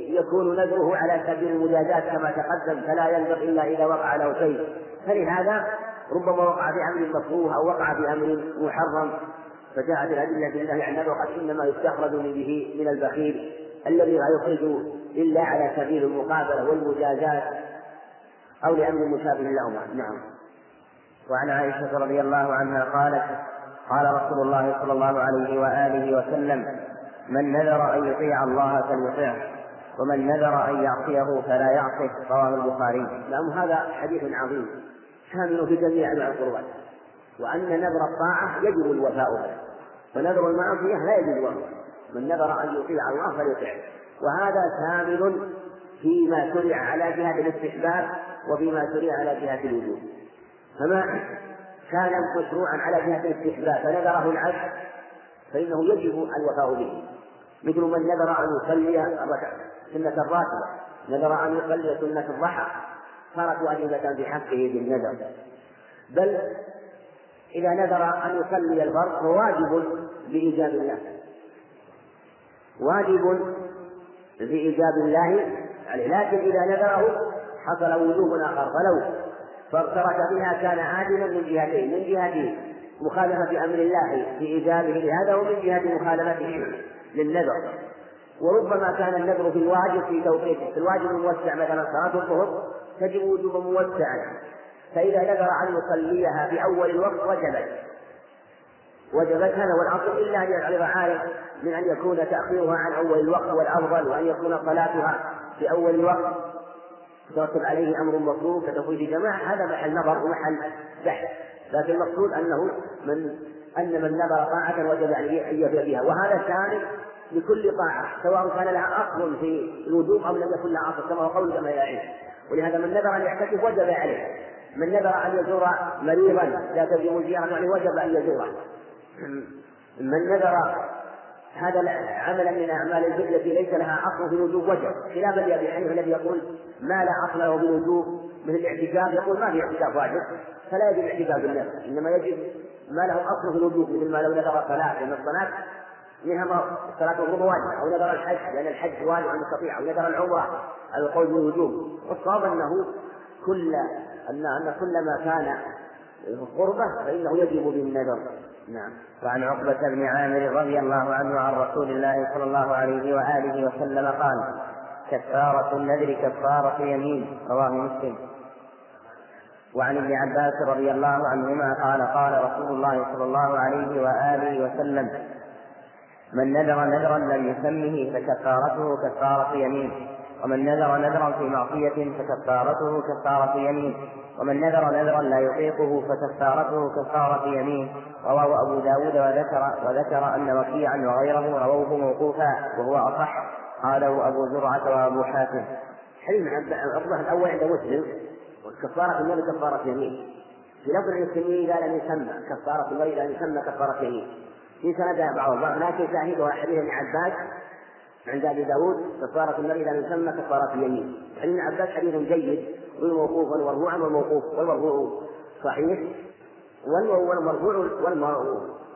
يكون نذره على سبيل المجازات كما تقدم فلا ينذر إلا إذا وقع له شيء. فلهذا ربما وقع في أمر مكروه أو وقع في أمر محرم. فجاءت الأدلة بالله عن وقد إنما يستخرج به من البخيل الذي لا يخرج إلا على سبيل المقابلة والمجازات أو لأمر مشابه لهما. نعم. وعن عائشة رضي الله عنها قالت قال رسول الله صلى الله عليه وآله وسلم من نذر أن يطيع الله فليطيعه ومن نذر أن يعصيه فلا يعصه رواه البخاري. نعم هذا حديث عظيم شامل في جميع أنواع القربات. وأن نذر الطاعة يجب الوفاء به فنذر المعصية لا يجوز من نذر أن يطيع الله فليطيع. وهذا شامل فيما شرع على جهة الاستحباب وفيما شرع على جهة الوجوب فما كان مشروعا على جهة الاستحباب فنذره العبد فإنه يجب الوفاء به. مثل من نذر أن يصلي سنة الراتبة نذر أن يصلي سنة الضحى. صارت واجبة في حقه بالنذر. بل إذا نذر أن يصلي الفرض فهو واجب بإيجاب الله. واجب بإيجاب الله. عليه لكن إذا نذره حصل وجوب آخر. فلو فاغترك بها كان عادلا من جهتين من جهة مخالفة أمر الله في إيجابه لهذا ومن جهة مخالفته للنذر. وربما كان النذر في الواجب في توقيته. في الواجب الموسع مثلا صلاة الظهر تجب وجوبا موسعا. فإذا نذر أن يصليها في أول الوقت وجبت. وجبت هذا هو الأصل إلا أن يعرض عارف من أن يكون تأخيرها عن أول الوقت والأفضل وأن يكون صلاتها في أول الوقت. يترتب عليه أمر مطلوب كتفويت جماعة. هذا محل نظر ومحل بحث. لكن المقصود أنه من أن من نذر طاعة وجب عليه أن يفي بها. وهذا شامل لكل طاعة سواء كان لها أصل في الوجوب أو لم يكن لها أصل كما هو قول جماهير ولهذا من نذر أن يعتكف وجب عليه. من نذر أن يزور مريضا لا تجب الزيارة عليه وجب أن يزوره. من نذر هذا عملا من أعمال البر التي ليس لها أصل في الوجوب وجب. خلافا لابي حنيفه الذي يقول ما لا أصل له بالوجوب مثل الاعتكاف يقول ما في اعتكاف واجب. فلا يجب الاعتكاف بالنفس إنما يجب ما له أصل في الوجوب مثل ما لو نذر الصلاة لأن الصلاة منها صلاة الظهر واجب أو نذر الحج لأن الحج واجب المستطيع أو نذر العمرة على القول بالوجوب. والصواب أنه كل أن أن كل ما كان قربة فإنه يجب بالنذر. نعم. وعن عقبة بن عامر رضي الله عنه عن رسول الله صلى الله عليه وآله وسلم قال كفارة النذر كفارة يمين. رواه مسلم. وعن ابن عباس رضي الله عنهما قال قال رسول الله صلى الله عليه وآله وسلم من نذر نذرا لم يسمه فكفارته كفارة يمين. ومن نذر نذرا في معصية فكفارته كفارة يمين. ومن نذر نذرا لا يطيقه فكفارته كفارة يمين. رواه أبو داود وذكر وذكر أن وكيعا وغيره رووه موقوفا وهو أصح. قاله أبو زرعة وأبو حاتم. حديث عبد الأول عند مسلم. كفارة النبي كفارة يمين. في لفظ المسلمين إذا لم يسمى كفارة المرء إذا لم يسمى كفارة يمين. في سندها بعض لكن شاهدها حديث ابن عباس. عند أبي داود كفارة المرء اذا يسمى كفارة اليمين. حديث ابن عباس حديث جيد روي موقوفا والمرفوعا والموقوف والمرفوع صحيح والمرفوع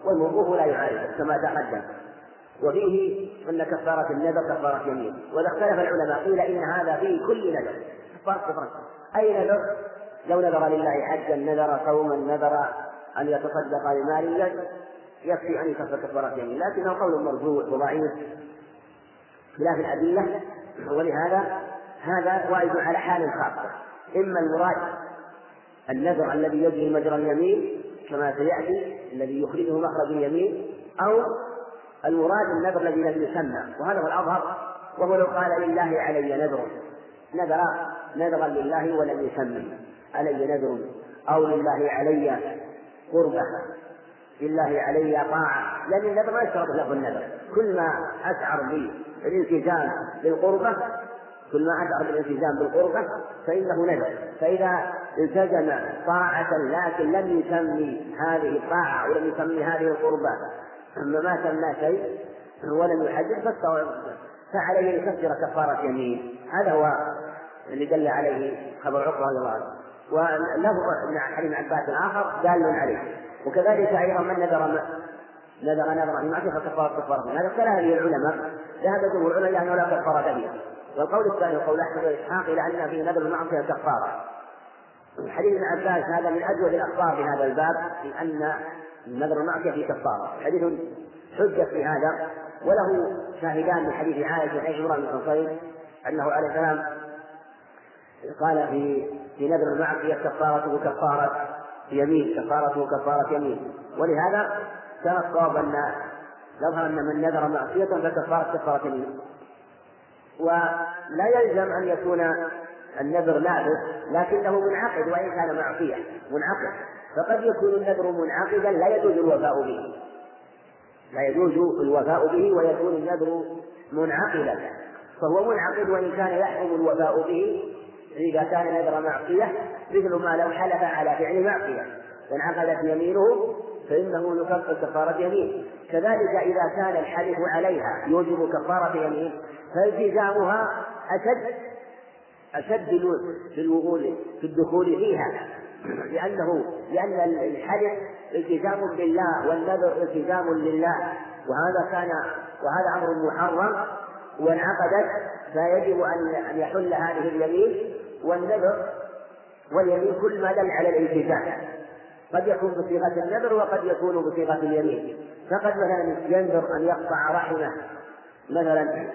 والموقوف لا يعارض كما تقدم. وفيه أن كفارة النذر كفارة يمين وإذا اختلف العلماء قيل إن هذا في كل نذر. كفارة كفارة. أي نذر؟ لو نذر لله حجا نذر صوما نذر أن يتصدق بمال يكفي أن يكفر كفارة يمين لكنه قول مرجوع وضعيف. خلاف الأدلة ولهذا هذا وارد على حال خاصة إما المراد النذر الذي يجري مجرى اليمين كما سيأتي الذي يخرجه مخرج اليمين أو المراد النذر الذي لم يسمى. وهذا هو الأظهر وهو لو قال لله علي نذر. نذر نذرا لله ولم يسمي علي نذر أو لله علي قربة. لله علي طاعة. لأن النذر ما يشترط له النذر. كل ما أشعر بالالتزام بالقربة كل ما أشعر بالالتزام بالقربة فإنه نذر فإذا التزم طاعة لكن لم يسمي هذه الطاعة ولم يسمي هذه القربة ثم ما سمى شيء ولم يحدد فعليه أن يكفر كفارة يمين. هذا هو اللي دل عليه خبر عقبة رضي الله عنه. وله حديث عباس آخر دال عليه. وكذلك أيضا من نذر نذر نذرا في معصية فكفارة كفارة هذا اختلف به العلماء. ذهب جمهور العلماء أنه لا كفارة به والقول الثاني قول أحمد وإسحاق إلى أن في نذر المعصية كفارة. حديث ابن عباس هذا من أجود الأخبار في هذا الباب في أن نذر المعصية في كفارة. حديث حجة في هذا. وله شاهدان من حديث عائشة حيث عمران بن حصين أنه عليه السلام قال في في نذر المعصية كفارته كفارة يمين كفارته كفارة يمين. ولهذا كان الصواب أن يظهر أن من نذر معصية فكفارة كفارة يمين ولا يلزم أن يكون النذر لابس لكنه منعقد وإن كان معصية منعقد. فقد يكون النذر منعقدا لا يجوز الوفاء به. لا يجوز الوفاء به ويكون النذر منعقدا. فهو منعقد وإن كان يحرم الوفاء به إذا كان نذر معصية مثل ما لو حلف على فعل معصية فانعقدت يمينه فإنه يكفر كفارة يمين. كذلك إذا كان الحلف عليها يوجب كفارة يمين فالتزامها أشد أشد في الوغول في الدخول فيها. لأنه لأن الحلف التزام بالله والنذر التزام لله. وهذا كان وهذا أمر محرم وانعقدت فيجب أن يحل هذه اليمين والنذر واليمين كل ما دل على الالتزام. قد يكون بصيغة النذر وقد يكون بصيغة اليمين. فقد مثلا ينذر أن يقطع رحمه مثلا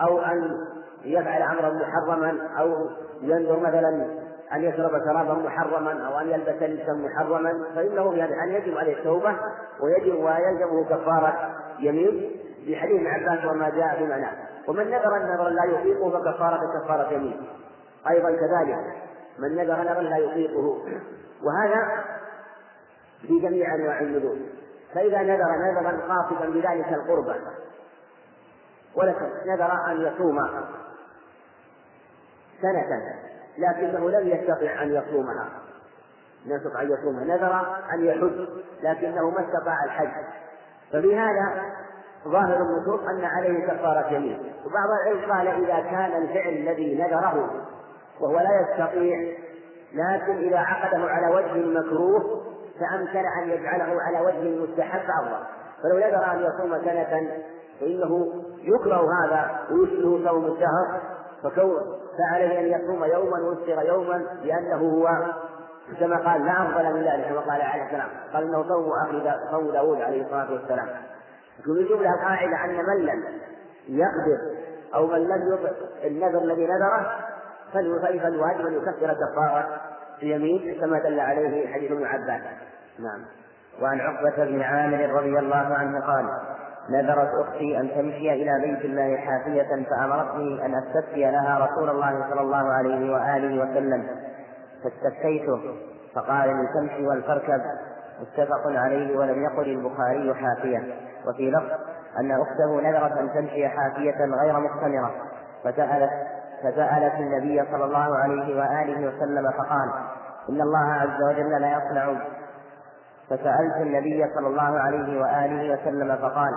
أو أن يفعل أمرا محرما أو ينذر مثلا أن يشرب شرابا محرما أو أن يلبس لبسا محرما. فإنه في هذا الحال يجب عليه التوبة ويجب ويلزمه كفارة يمين بحديث ابن عباس وما جاء في معناه ومن نذر نذرا لا يطيقه فكفارة كفارة يمين. أيضا كذلك من نذر نذرا لا يطيقه. وهذا في جميع أنواع النذور. فإذا نذر نذرا قاصدا بذلك القربة ولكن نذر أن يصوم. سنة. لكنه لم يستطع أن يصومها لم يستطع أن يصومها نذر أن يحج لكنه ما استطاع الحج. ففي هذا ظاهر النصوص أن عليه كفارة يمين وبعض العلم قال إذا كان الفعل الذي نذره وهو لا يستطيع لكن إذا عقده على وجه مكروه فأمكن أن يجعله على وجه مستحب أفضل. فلو نذر أن يصوم سنة فإنه يكره هذا ويشبه صوم الشهر فكون فعليه أن يصوم يوما ويفطر يوما لأنه هو كما قال لا أفضل من ذلك كما قال عليه السلام. قال إنه صوم أخي صوم داوود عليه الصلاة والسلام. يجيب لها قاعدة أن من لم يقدر أو من لم يطع النذر الذي نذره فالواجب أن يكفر كفارة اليمين كما دل عليه حديث ابن عباس. نعم. وعن عقبة بن عامر رضي الله عنه قال نذرت أختي أن تمشي إلى بيت الله حافية فأمرتني أن أستفتي لها رسول الله صلى الله عليه وآله وسلم. فاستفتيته فقال لتمشي ولتركب متفق عليه ولم يقل البخاري حافية. وفي لفظ أن أخته نذرت أن تمشي حافية غير مختمرة فسألت فسألت النبي صلى الله عليه وآله وسلم فقال إن الله عز وجل لا يصنع فسألت النبي صلى الله عليه وآله وسلم فقال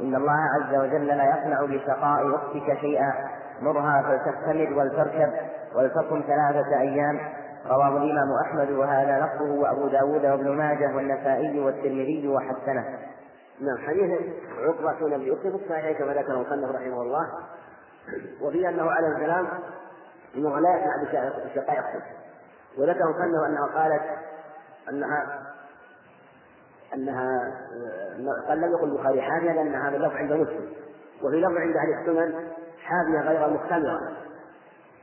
إن الله عز وجل لا يصنع بشقاء أختك شيئا مرها فلتستمد ولتركب ولتكن ثلاثة أيام رواه الإمام أحمد وهذا لفظه وأبو داود وابن ماجه والنسائي والترمذي وحسنه. نعم حديث عقبة بن أبي في الصحيح كما ذكر المصنف رحمه الله وفي أنه عليه السلام أنه لا يسمع بشقائق وذكر المصنف أنها قالت أنها أنها قال لم يقل البخاري حامية لأن هذا اللفظ عند مسلم. وفي لفظ عند أهل السنن حامية غير مختمرة.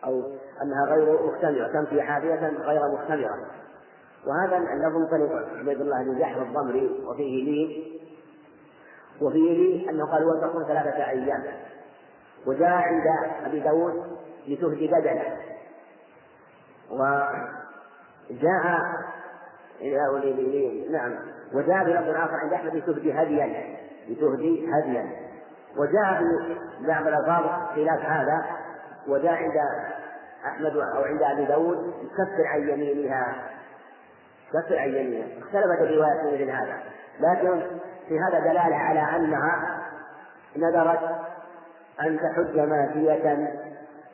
أو أنها غير مختمرة تمشي حافية غير مختمرة. وهذا اللفظ منطلق عبيد الله بن جحر الضمري وفيه لي وفيه لي أنه قال وتكون ثلاثة أيام. وجاء عند أبي داود لتهدي بدنه. وجاء نعم. وجاء بلفظ آخر عند أحمد لتهدي هديا لتهدي هديا. وجاء في بعض الألفاظ خلاف هذا وجاء عند أحمد أو عند أبي داود كفر عن يمينها. كفر عن يمينها. اختلفت الروايات مثل هذا. لكن في هذا دلالة على أنها نذرت أن تحج ماشية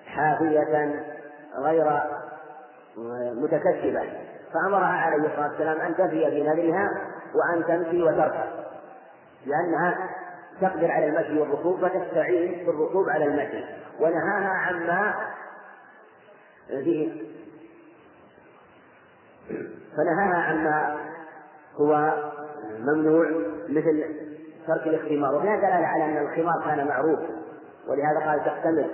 حافية غير متكسبة فأمرها عليه الصلاة والسلام أن تفي في نذرها وأن تمشي وتركب لأنها تقدر على المشي والركوب فتستعين بالركوب على المشي. ونهاها عما فيه. فنهاها عما هو ممنوع مثل ترك الاختمار. وفيها دلالة على أن الخمار كان معروف. ولهذا قال تختمر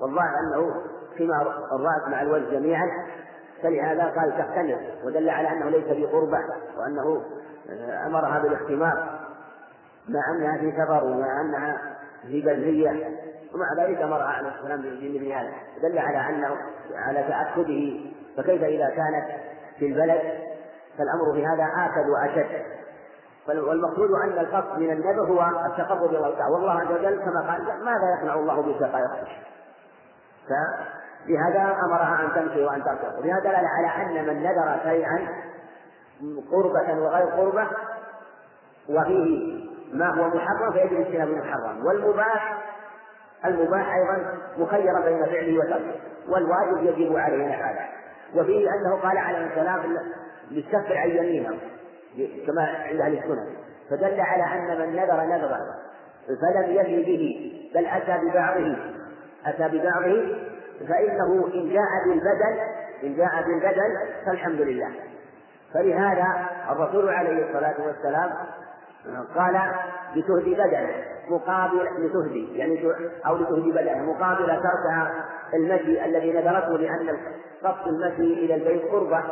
والظاهر أنه خمار الرأس مع الوجه جميعا فلهذا قال تختمر ودل على أنه ليس بقربة وأنه أمرها بالاختمار. مع أنها في سفر ومع أنها في برية ومع ذلك أمرها عليه والسلام بمثل هذا دل على أنه على تأكده فكيف إذا كانت في البلد؟ فالأمر في هذا آكد وأشد. والمقصود أن القصد من النذر هو التقرب إلى الله والله عز وجل كما قال ماذا يصنع الله بسقائكم فلهذا أمرها أن تمشي وأن تركض. ولهذا دل على أن من نذر شيئا قربة وغير قربة وفيه ما هو محرم فيجب اجتناب المحرم. والمباح المباح أيضا مخيرا بين فعله وتركه والواجب يجب عليه هذا وفيه أنه قال عليه السلام للسفر عن يمينه. كما عند أهل السنة. فدل على أن من نذر نذرا فلم يفي به بل أتى ببعضه. أتى ببعضه فإنه إن جاء بالبدل إن جاء بالبدل فالحمد لله. فلهذا الرسول عليه الصلاة والسلام قال لتهدي بدنه مقابل لتهدي يعني أو لتهدي بدنه مقابل تركها المشي الذي نذرته لأن قصد المشي إلى البيت قربة.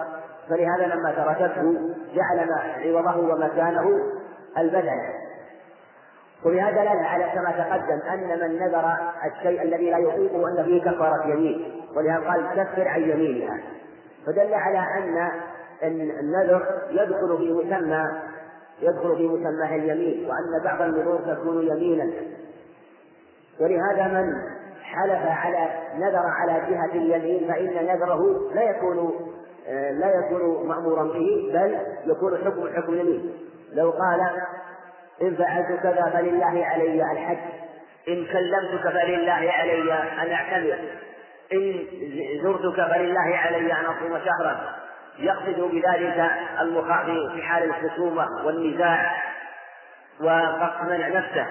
فلهذا لما تركته جعل عوضه ومكانه البدن ولهذا دلالة على كما تقدم أن من نذر الشيء الذي لا يطيقه أن فيه كفارة يمين ولهذا قال كفر عن يمينها. فدل على أن النذر يدخل في مسمى يدخل في مسمى اليمين وأن بعض النذور تكون يمينا. ولهذا من حلف على نذر على جهة اليمين فإن نذره لا يكون لا يكون مأمورا به بل يكون حكم حكم يمين لو قال إن فعلت كذا فلله علي الحج إن كلمتك فلله علي أن أعتمر إن زرتك فلله علي أن أصوم شهرا. يقصد بذلك المخاطب في حال الخصومة والنزاع وقصد منع نفسه.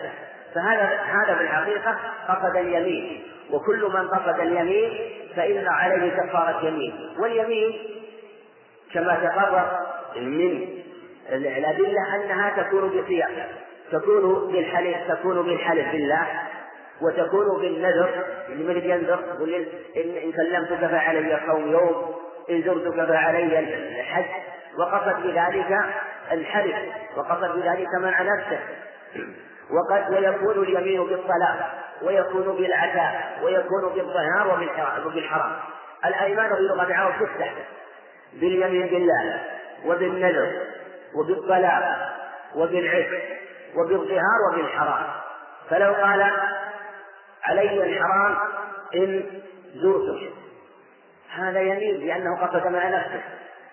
فهذا هذا في الحقيقة قصد اليمين. وكل من قصد اليمين فإن عليه كفارة يمين واليمين كما تقرر من الأدلة أنها تكون بصيغ تكون بالحلف تكون بالحلف بالله وتكون بالنذر لمن ينذر؟ إن كلمتك فعلي صوم يوم إن زرتك فعلي الحج. وقصد بذلك الحلف وقصد بذلك منع نفسه. وقد ويكون اليمين بالطلاق ويكون بالعتاء ويكون بالظهار وبالحرام. الأيمان في لغة العرب تفتح باليمين بالله وبالنذر وبالطلاق وبالعتق وبالظهار وبالحرام. فلو قال علي الحرام إن زرتك هذا يمين لأنه قصد مع نفسه.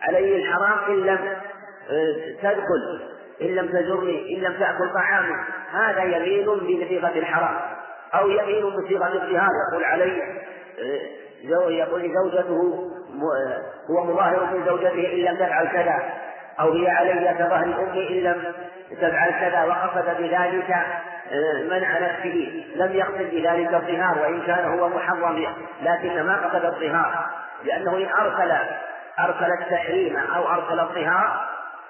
علي الحرام إن لم تدخل إن لم تزرني إن لم تأكل طعامي. هذا يمين بصيغة الحرام. أو يمين بصيغة الظهار يقول علي آه، يقول زوجته آه، هو مظاهر من زوجته إن لم تفعل كذا أو هي علي كظهر أمي إن لم تفعل كذا وقصد بذلك منع نفسه لم يقصد بذلك الظهار وإن كان هو محرم لكن ما قصد الظهار لأنه إن أرسل أرسل التحريم أو أرسل الظهار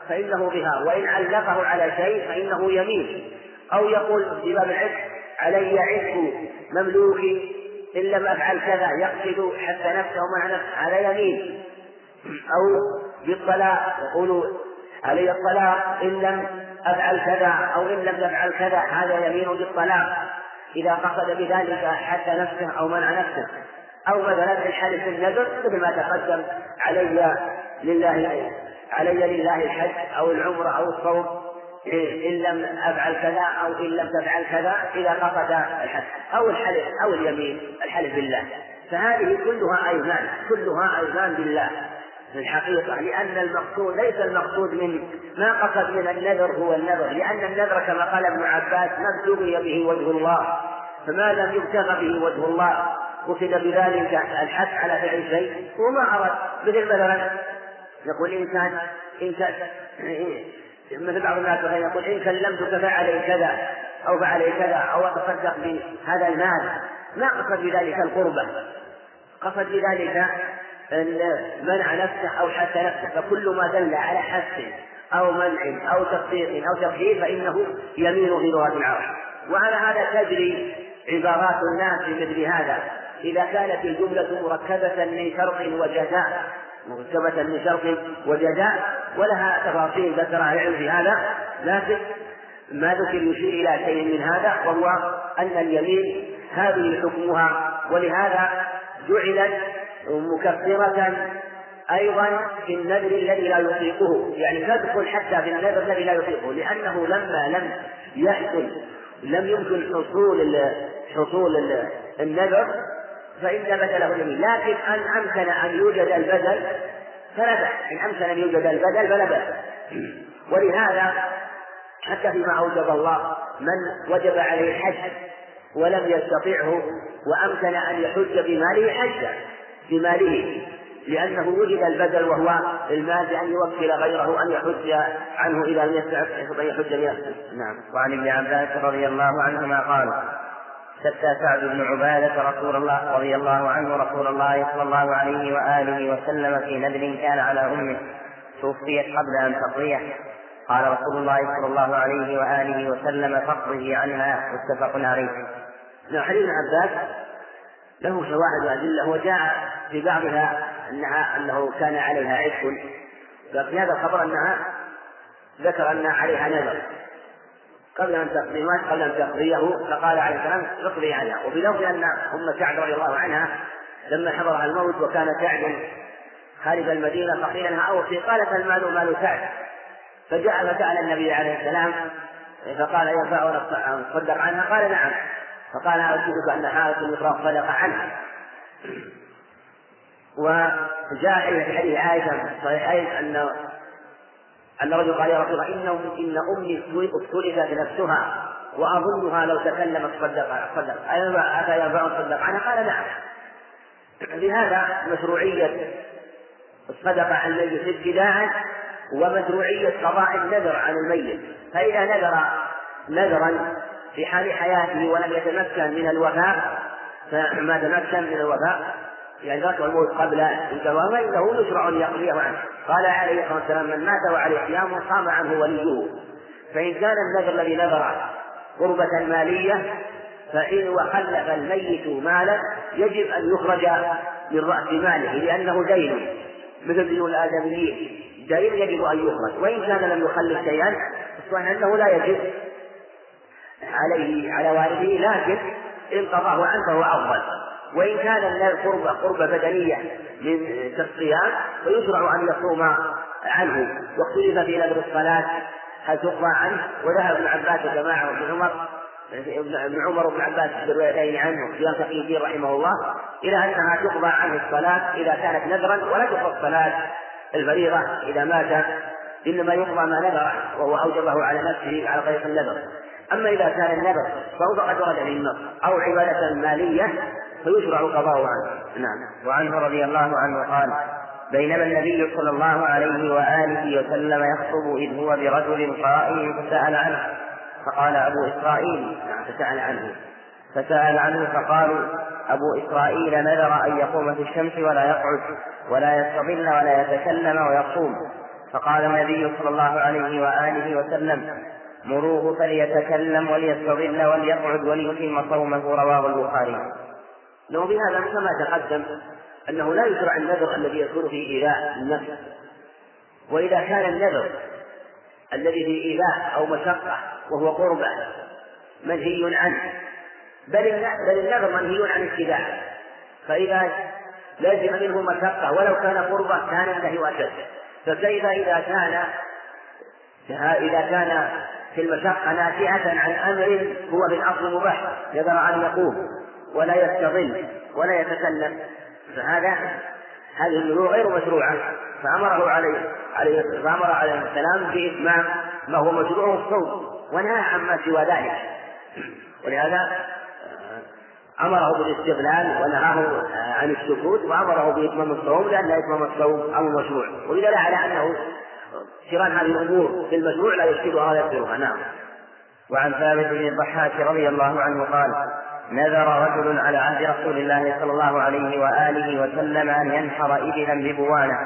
فإنه ظهار وإن علقه على شيء فإنه يمين أو يقول في باب العتق علي عتق مملوكي إن لم أفعل كذا يقصد حتى نفسه مع نفسه على يمين. أو بالطلاق يقول علي الطلاق إن لم أفعل كذا أو إن لم تفعل كذا هذا يمين بالطلاق. إذا قصد بذلك حتى نفسه أو منع نفسه. أو مثلا الحلف بالنذر مثل ما تقدم علي لله علي لله الحج أو العمرة أو الصوم. إن لم أفعل كذا أو إن لم تفعل كذا إذا قصد الحج أو الحلف أو اليمين الحلف بالله. فهذه كلها أيمان كلها أيمان بالله. في الحقيقة لأن المقصود ليس المقصود من ما قصد من النذر هو النذر. لأن النذر كما قال ابن عباس ما ابتغي به وجه الله فما لم يبتغى به وجه الله قصد بذلك الحث على فعل شيء وما أراد. مثل مثلا يقول إنسان إن كان مثل بعض الناس يقول إن كلمتك فعلي كذا أو فعلي كذا أو أتصدق بهذا المال. ما قصد بذلك القربة. قصد بذلك منع نفسه أو حث نفسه. فكل ما دل على حث أو منع أو تصديق أو تقدير فإنه يمين في لغة العرب. وعلى هذا تجري عبارات الناس في مثل هذا. إذا كانت الجملة مركبة من شرط وجزاء مركبة من شرط وجزاء ولها تفاصيل ذكرها العلم في هذا لكن ما ذكر يشير إلى شيء من هذا وهو أن اليمين هذه حكمها ولهذا جعلت مكفرة أيضا في النذر الذي لا يطيقه يعني تدخل حتى في النذر الذي لا يطيقه لأنه لما لم يحصل لم يمكن حصول حصول النذر فإن بدله اليمين لكن أن أمكن أن يوجد البدل فلا بأس. إن أمكن أن يوجد البدل فلا بأس. ولهذا حتى فيما أوجب الله من وجب عليه الحج ولم يستطعه وأمكن أن يحج بماله حجا بماله. لأنه وجد البدل وهو المال بأن يوكل غيره أن يحج عنه إذا لم يستطع أن يحج نعم. وعن ابن عباس رضي الله عنهما قال شتى سعد بن عبادة رسول الله رضي الله عنه رسول الله صلى الله عليه وآله وسلم في نذر كان على أمه. توفيت قبل أن تقضيه قال رسول الله صلى الله عليه وآله وسلم فاقضه عنها. متفق عليه. نعم حديث عباس له شواهد وأدلة. وجاء في بعضها أنها أنه كان عليها عشق ففي هذا الخبر أنها ذكر أن عليها نذر. قبل أن تقضي قبل أن تقضيه فقال عليه السلام اقضي عنها وفي لفظ أن أم سعد رضي الله عنها لما حضرها الموت وكان سعد خارج المدينة فقيل لها أوصي قالت المال مال سعد. فجاء فسأل النبي عليه السلام فقال ينفع أن تصدق عنها؟ قال نعم. فقال أشهدك أن حالة المصرف صدق عنها وجاء في حديث عائشة في الصحيحين أن أن رجل قال يا رسول الله إن إن أمي افتلفت نفسها وأظنها لو تكلمت صدق صدق. أتى ينفع صدق. عنها قال نعم. لهذا مشروعية الصدقة عن الميت ابتداء ومشروعية قضاء النذر عن الميت. فإذا نذر نذرا في حال حياته ولم يتمكن من الوفاء فما تمكن من الوفاء يعني ذاك الموت قبل الجواب فإنه يشرع أن يقضيه عنه قال عليه الصلاة والسلام من مات وعليه صيام قام عنه وليه. فإن كان النذر الذي نذر قربة مالية فإن وخلف الميت مالا يجب أن يخرج من رأس ماله لأنه دين. مثل ديون الآدميين دين يجب أن يخرج. وإن كان لم يخلف شيئا فالصحيح أنه لا يجب عليه على والده لكن إن قضاه عنه فهو أفضل. وإن كان قربة قربة بدنية من كالصيام فيشرع أن يصوم عنه. واختلف في نذر الصلاة هل تقضى عنه؟ وذهب ابن عباس وجماعة وابن عمر ابن عمر وابن عباس في الروايتين عنه سفيان تقي الدين رحمه الله إلى أنها تقضى عنه الصلاة إذا كانت نذرا ولا تقضى الصلاة الفريضة إذا مات. إنما يقضى ما نذر وهو أوجبه على نفسه على طريق النذر. أما إذا كان النذر فهو فقد ورد أو عبادة مالية فيشرع قضاءه عنه. نعم. وعنه رضي الله عنه قال بينما النبي صلى الله عليه وآله وسلم يخطب إذ هو برجل قائم فسأل عنه فقال أبو إسرائيل نعم فسأل عنه. فسأل عنه فقالوا أبو إسرائيل نذر أن يقوم في الشمس ولا يقعد ولا يستظل ولا يتكلم ويصوم فقال النبي صلى الله عليه وآله وسلم مروه فليتكلم وليستظل وليقعد وليتم صومه رواه البخاري. لو بهذا كما تقدم أنه لا يشرع النذر الذي يكون فيه إيذاء النفس. وإذا كان النذر الذي فيه إيذاء أو مشقة وهو قربة منهي عنه بل بل النذر منهي عن اتباعه فإذا لازم منه مشقة ولو كان قربة كان النهي أشد. فكيف إذا كان إذا كان في المشقة ناشئة عن أمر هو في الأصل مباح يقدر أن يقوم. ولا يستظل ولا يتكلم فهذا هذه النذور غير مشروعة. فأمره عليه عليه فأمر عليه السلام بإتمام ما هو مشروع الصوم ونهى عما سوى ذلك. ولهذا أمره بالاستغلال ونهاه عن السكوت وأمره بإتمام الصوم لأن إتمام الصوم أمر مشروع. ودل على أنه اقتران هذه الأمور في المشروع لا يشكلها ولا يكثرها نعم. وعن ثابت بن الضحاك رضي الله عنه قال نذر رجل على عهد رسول الله صلى الله عليه وآله وسلم أن ينحر إبلا ببوانة.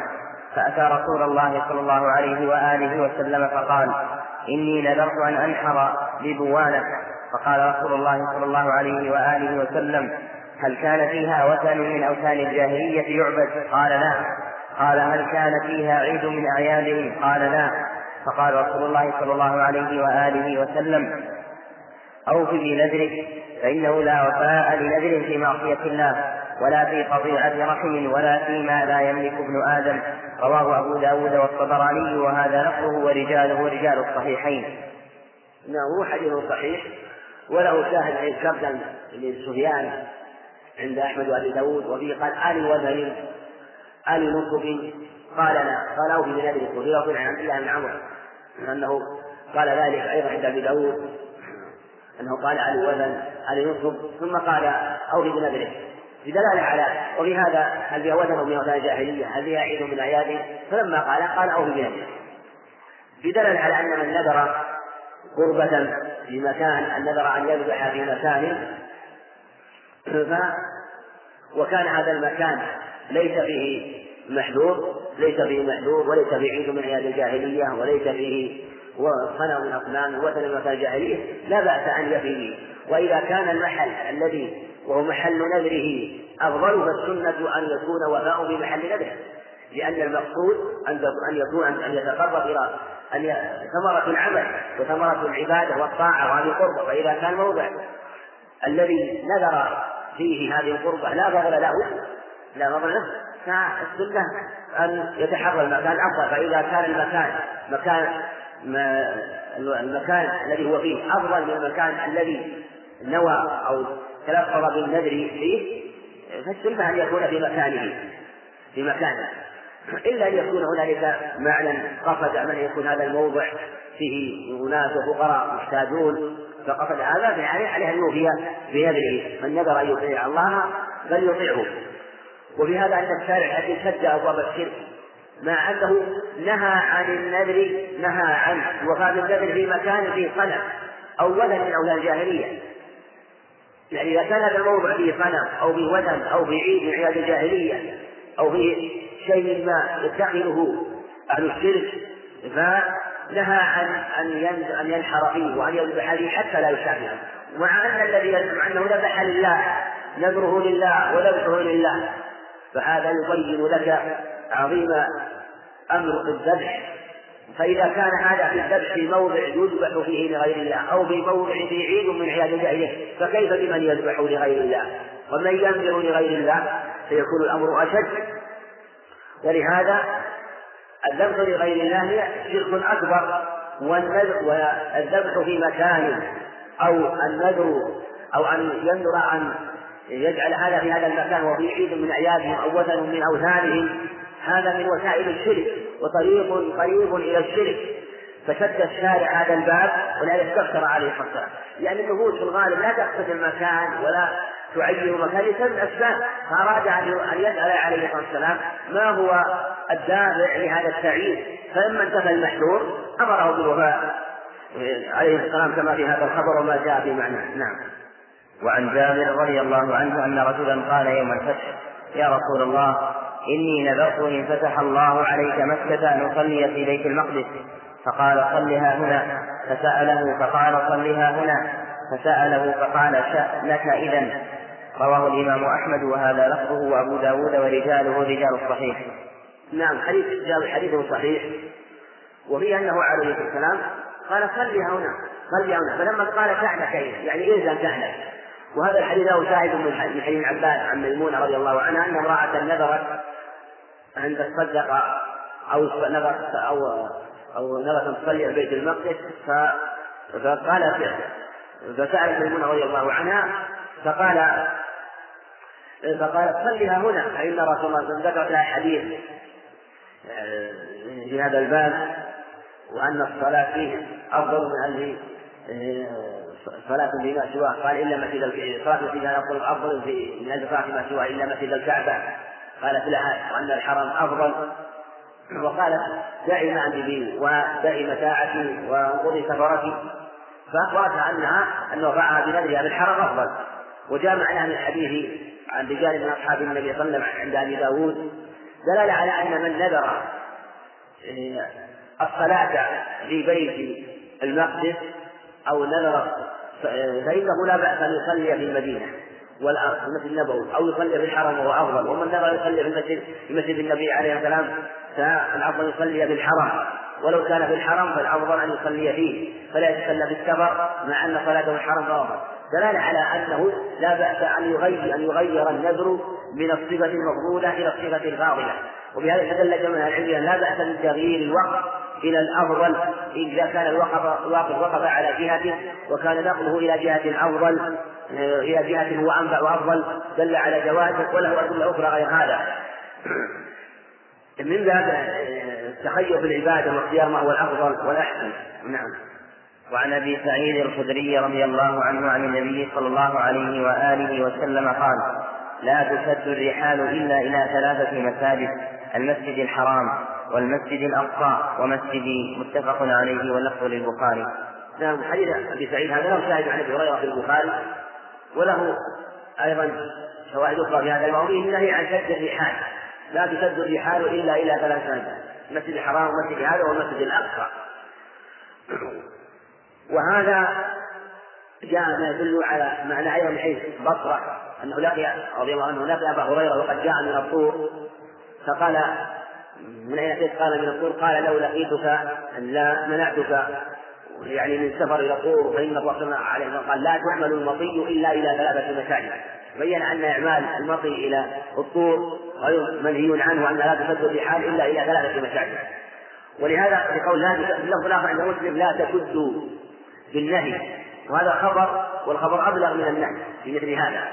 فأتى رسول الله صلى الله عليه وآله وسلم فقال إني نذرت أن أنحر ببوانة. فقال رسول الله صلى الله عليه وآله وسلم هل كان فيها وثن من أوثان الجاهلية يعبد؟ قال لا. قال هل كان فيها عيد من أعيادهم؟ قال لا. فقال رسول الله صلى الله عليه وآله وسلم أوف بنذرك. فإنه لا وفاء لنذر في معصية الله ولا في قطيعة رحم ولا فيما لا يملك ابن آدم. رواه أبو داود والطبراني وهذا لفظه ورجاله رجال الصحيحين. هو حديث صحيح وله شاهد عن كبدا لسفيان عند أحمد وأبي داود وفيه قال آل وذل آل نصب قال لا. قال أو في بلاد وفي لفظ عن عبد الله بن عمرو أنه قال ذلك أيضا عند أبي داود. أنه قال آل وذن آل نصب ثم قال أو في بنذره بدلالة على وفي هذا هل فيها وثن وفيها وثن جاهلية هل فيها عيد من أعياده فلما قال قال أو في بنذره بدلالة على أن من نذر قربة في مكان أن نذر أن يذبح في مكان وكان هذا المكان ليس فيه محذور ليس فيه محذور وليس فيه عيد من عياد الجاهلية وليس فيه صنم من أصنام وثن أصنام الجاهلية لا بأس أن يفيه وإذا كان المحل الذي وهو محل نذره أفضل فالسنة أن يكون وفاء بمحل نذره. لأن المقصود أن أن يكون أن يتقرب إلى أن ثمرة العمل وثمرة العبادة والطاعة وهذه قربة فإذا كان موضع الذي نذر فيه هذه القربة لا فضل له لا فضل له. فالسنة أن يتحرى المكان أفضل. فإذا كان المكان مكان ما المكان الذي هو فيه. أفضل من المكان الذي نوى أو تلفظ بالنذر فيه فالسنة أن يكون في مكانه في مكانه. إلا أن يكون هنالك معنى قصد أن يكون هذا الموضع فيه أناس وفقراء محتاجون فقصد هذا فعليه عليه أن يوفي بنذره من نذر أن يطيع الله فليطيعه. وفي هذا أن الشارع الذي شد أبواب الشرك مع أنه نهى عن النذر نهى عن وفاة النذر في مكان فيه صنم أو وثن من أولاد الجاهلية يعني إذا كان هذا الموضع فيه صنم أو فيه وثن أو فيه عيد من عياد الجاهلية أو فيه شيء ما يتخذه أهل الشرك فنهى عن أن أن ينحر فيه وأن يذبح فيه حتى لا يشابه مع أن الذي يزعم أنه ذبح لله نذره لله وذبحه لله فهذا يبين لك عظيم أمر الذبح. فإذا كان هذا في الذبح في موضع يذبح فيه لغير الله أو في موضع فيه عيد من عياد الجاهلية فكيف بمن يذبح لغير الله؟ ومن ينذر لغير الله فيكون الأمر أشد. ولهذا الذبح لغير الله شرك أكبر والذبح في مكان أو النذر أو أن ينذر أن يجعل هذا في هذا المكان وفي عيد من أعيادهم أو وثن من أوثانهم هذا من وسائل الشرك وطريق قريب إلى الشرك. فشد الشارع هذا الباب ولهذا استفسر عليه الصلاة والسلام. لأن النفوس في الغالب لا تقصد المكان ولا تعين مكان لسبب أسباب فأراد أن يسأل عليه الصلاة والسلام ما هو الدافع لهذا التعيين. فلما انتهى المحذور أمره بالوفاء عليه السلام كما في هذا الخبر وما جاء في معناه. نعم. وعن جابر رضي الله عنه أن رجلا قال يوم الفتح يا رسول الله إني نذرت إن فتح الله عليك مكة أن أصلي في بيت المقدس. فقال صلها هنا. فسأله فقال صلها هنا. فسأله فقال لك إذا رواه الإمام أحمد وهذا لفظه وأبو داود ورجاله رجال الصحيح. نعم حديث جابر حديثه صحيح. وفيه أنه عليه السلام قال صلها هنا. صلها هنا. فلما قال كعنك يعني إلزم كعنك وهذا الحديث له شاهد من حديث عباس عن ميمونة رضي الله عنها أن امرأة نذرت أن تصدق أو نذرت أو أو نذرت أن تصلي في بيت المقدس فقال فسألت ميمونة رضي الله عنها فقال فقالت صلها هنا فإن رسول الله صلى الله عليه وسلم لها حديث آه، في هذا الباب وأن الصلاة فيه أفضل من أن صلاة فيما سواه. قال إلا مسجد صلاة فيما أفضل أفضل في من أجل صلاة فيما سواه إلا مسجد الكعبة. قالت لها وأن الحرم أفضل. وقالت دعي بي ودعي متاعتي وانقضي سفرتي. فأخبرتها أنها أن وضعها بنذرها بالحرم أفضل. وجاء معناها من الحديث عن رجال من أصحاب النبي صلى الله عليه وسلم عند أبي داود. دلالة على أن من نذر آه، الصلاة في بيت المقدس أو نذر فإنه لا بأس أن يصلي في المدينة والأرض في المسجد النبوي أو يصلي في الحرم وهو أفضل. ومن نذر يصلي في المسجد في مسجد النبي عليه السلام فالأفضل يصلي في الحرم. ولو كان في الحرم فالأفضل أن يصلي فيه. فلا يتسلى بالسفر مع أن صلاته الحرم أفضل دلالة على أنه لا بأس أن يغير أن يغير النذر من الصفة المفضولة إلى الصفة الفاضلة. وبهذا استدل جمع العلم لا بأس من تغيير الوقت إلى الأفضل إذا كان الوقف الواقف وقف على جهة وكان نقله إلى جهة أفضل إلى جهة هو أنفع وأفضل دل على جوازه وله أدلة أخرى غير هذا. من باب التخير العبادة واختيار ما هو الأفضل والأحسن. نعم. وعن أبي سعيد الخدري رضي الله عنه عن النبي صلى الله عليه وآله وسلم قال لا تشد الرحال إلا إلى ثلاثة مساجد المسجد الحرام. والمسجد الأقصى ومسجد متفق عليه واللفظ للبخاري. نعم حديث أبي سعيد هذا له شاهد عن أبي هريرة في البخاري وله أيضا شواهد أخرى في هذا الموضوع النهي عن شد الرحال لا تشد الرحال إلا إلى ثلاث المسجد الحرام والمسجد هذا والمسجد الأقصى وهذا جاء ما يدل على معنى أيضا من حيث بصرة أنه لقي رضي الله عنه لقي أبا هريرة وقد جاء من الطور فقال من أين أتيت؟ قال من الطور. قال لو لقيتك لا منعتك. يعني من سفر إلى الطور. فإن الله عليه قال لا تعمل المطي إلا إلى ثلاثة مساجد. بين أن إعمال المطي إلى الطور. غير منهي عنه وأن لا تسد الرحال إلا إلى ثلاثة مساجد. ولهذا في قول لا اللفظ الآخر عند مسلم لا تسدوا بالنهي. وهذا خبر والخبر أبلغ من النهي في مثل هذا.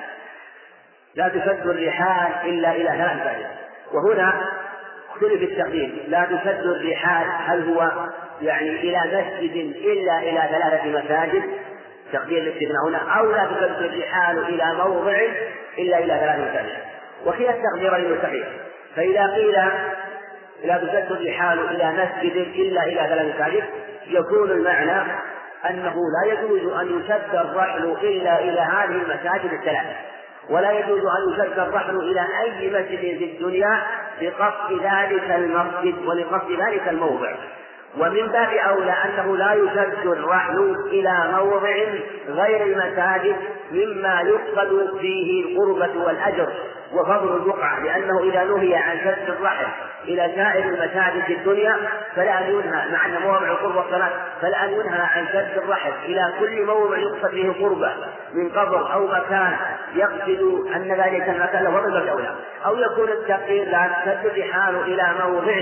لا تشد الرحال إلا إلى ثلاث مساجد. وهنا اختلف التقدير لا تشد الرحال هل هو يعني إلى مسجد إلا إلى ثلاثة مساجد؟ تقدير الاستثناء هنا أو لا تشد الرحال إلى موضع إلا إلى ثلاث مساجد. وكلا التقديرين صحيح فإذا قيل لا تشد الرحال إلى مسجد إلا إلى ثلاث مساجد يكون المعنى أنه لا يجوز أن يشد الرحل إلا إلى هذه المساجد الثلاثة. ولا يجوز أن يشد الرحل إلى أي مسجد في الدنيا لقصد ذلك المسجد ولقصد ذلك الموضع. ومن باب أولى أنه لا يشد الرحل إلى موضع غير المساجد مما يقصد فيه القربة والأجر. وفضل البقعة لأنه إذا نهي عن شد الرحل إلى سائر المساجد في الدنيا فلا أن ينهى مع أن موضع القربة والصلاة فلا أن ينهى عن شد الرحل إلى كل موضع يقصد فيه القربة من قبر أو مكان يقصد أن ذلك المكان له فضل أولى أو يكون التقدير لا تشد الرحال إلى موضع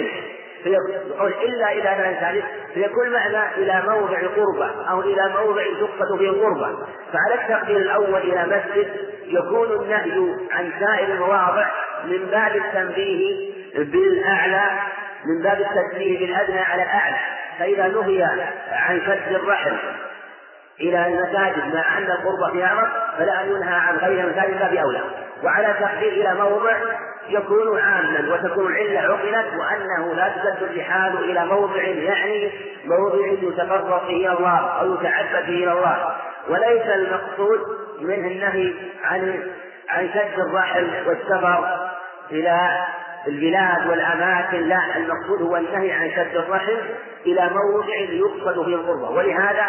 فيقول إلا إذا لم ثالث فيكون معنى إلى موضع قربة أو إلى موضع تقصد فيه القربة. فعلى التقدير الأول إلى مسجد يكون النهي عن سائر المواضع من باب التنبيه بالأعلى من باب التنبيه بالأدنى على الأعلى فإذا نهي عن شد الرحل إلى المساجد مع أن القربة فيها أمر فلا أن ينهى عن غير المساجد باب أولى. وعلى تقدير إلى موضع يكون عاما وتكون العلة عقلت وأنه لا تسد الرحال إلى موضع يعني موضع يتقرب فيه إلى الله أو يتعبد فيه إلى الله. وليس المقصود منه النهي عن عن شد الرحل والسفر إلى البلاد والأماكن لا المقصود هو النهي عن شد الرحل إلى موضع يقصد فيه القربة ولهذا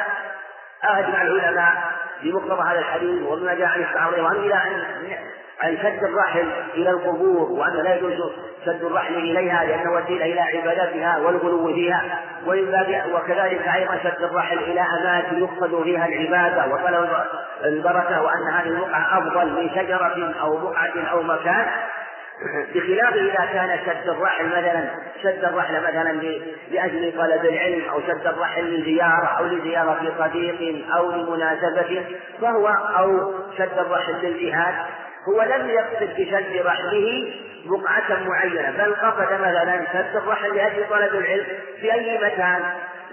أجمع العلماء بمقتضى هذا الحديث وبما جاء عن الصحابة إلى أن عن شد الرحل إلى القبور وأن لا يجوز شد الرحل إليها لأنه وسيلة إلى عبادتها والغلو فيها. وكذلك أيضا شد الرحل إلى أماكن يقصد فيها العبادة وطلب البركة وأن هذه البقعة أفضل من شجرة أو بقعة أو مكان. بخلاف إذا كان شد الرحل مثلا شد الرحل مثلا لأجل طلب العلم أو شد الرحل لزيارة أو لزيارة صديق أو لمناسبة فهو أو شد الرحل للجهاد هو لم يقصد بشد رحله بقعة معينة بل قصد مثلا شد الرحل لأجل طلب العلم في أي مكان.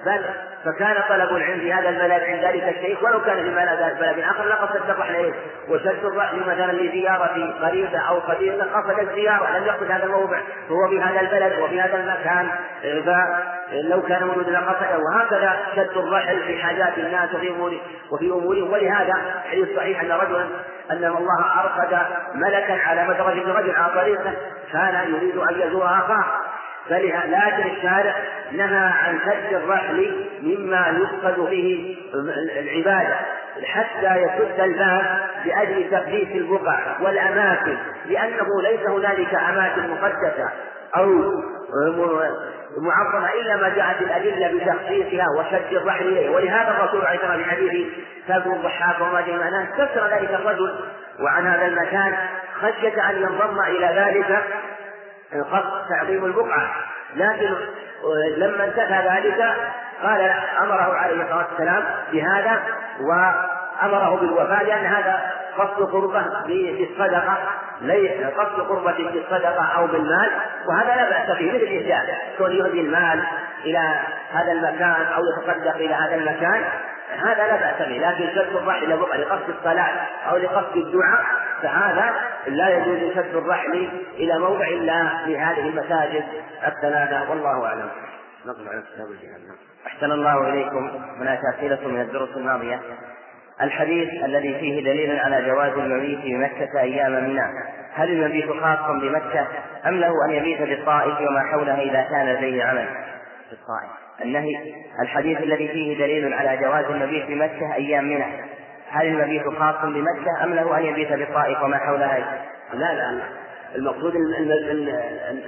بل فكان طلب العلم في هذا البلد عند ذلك الشيخ ولو كان في بلد آخر لقصد الرحل إليه. وشد الرحل مثلا لزيارة قريبة أو قديمة قصد الزيارة لم يقصد هذا الموضع. فهو في هذا البلد وفي هذا المكان. فلو كان موجودا لقصده وهكذا شد الرحل في حاجات الناس وفي امور وفي امورهم ولهذا حديث صحيح أن رجلا أن الله أرقد ملكا على مدرج رجل على طريقه كان يريد أن يزور آخاه. لكن الشارع نهى عن شد الرحل مما يقصد به العبادة حتى يسد الباب لأجل تقديس البقع والأماكن لأنه ليس هنالك أماكن مقدسة أو معظمة إلا ما جاءت الأدلة بتخصيصها وشد الرحل إليه. ولهذا الرسول عليه الصلاة والسلام في حديث سلم الضحاك وما جاء معناه. كسر ذلك الرجل وعن هذا المكان خشية أن ينضم إلى ذلك قصد تعظيم البقعة. لكن لما انتهى ذلك قال أمره عليه الصلاة والسلام بهذا وأمره بالوفاء لأن هذا قصد قربة بالصدقة قصد قربة بالصدقة أو بالمال وهذا لا بأس به مثل الإهداء كون يهدي المال إلى هذا المكان أو يتصدق إلى هذا المكان هذا لا بأس به لكن شد الرحل لقصد الصلاة أو لقصد الدعاء فهذا لا يجوز شد الرحل إلى موضع إلا لهذه المساجد الثلاثة. والله أعلم. نقل على كتاب الجهاد. أحسن الله إليكم. هناك أسئلة من الدروس الماضية. الحديث الذي فيه دليل على جواز المبيت بمكة أيام منى هل المبيت خاص بمكة أم له أن يبيت بالطائف وما حولها إذا كان لديه عمل؟ في الطائف النهي الحديث الذي فيه دليل على جواز المبيت بمكة أيام منى. هل المبيت خاص بمكة أم له أن يبيت بالطائف وما حولها لا لا المقصود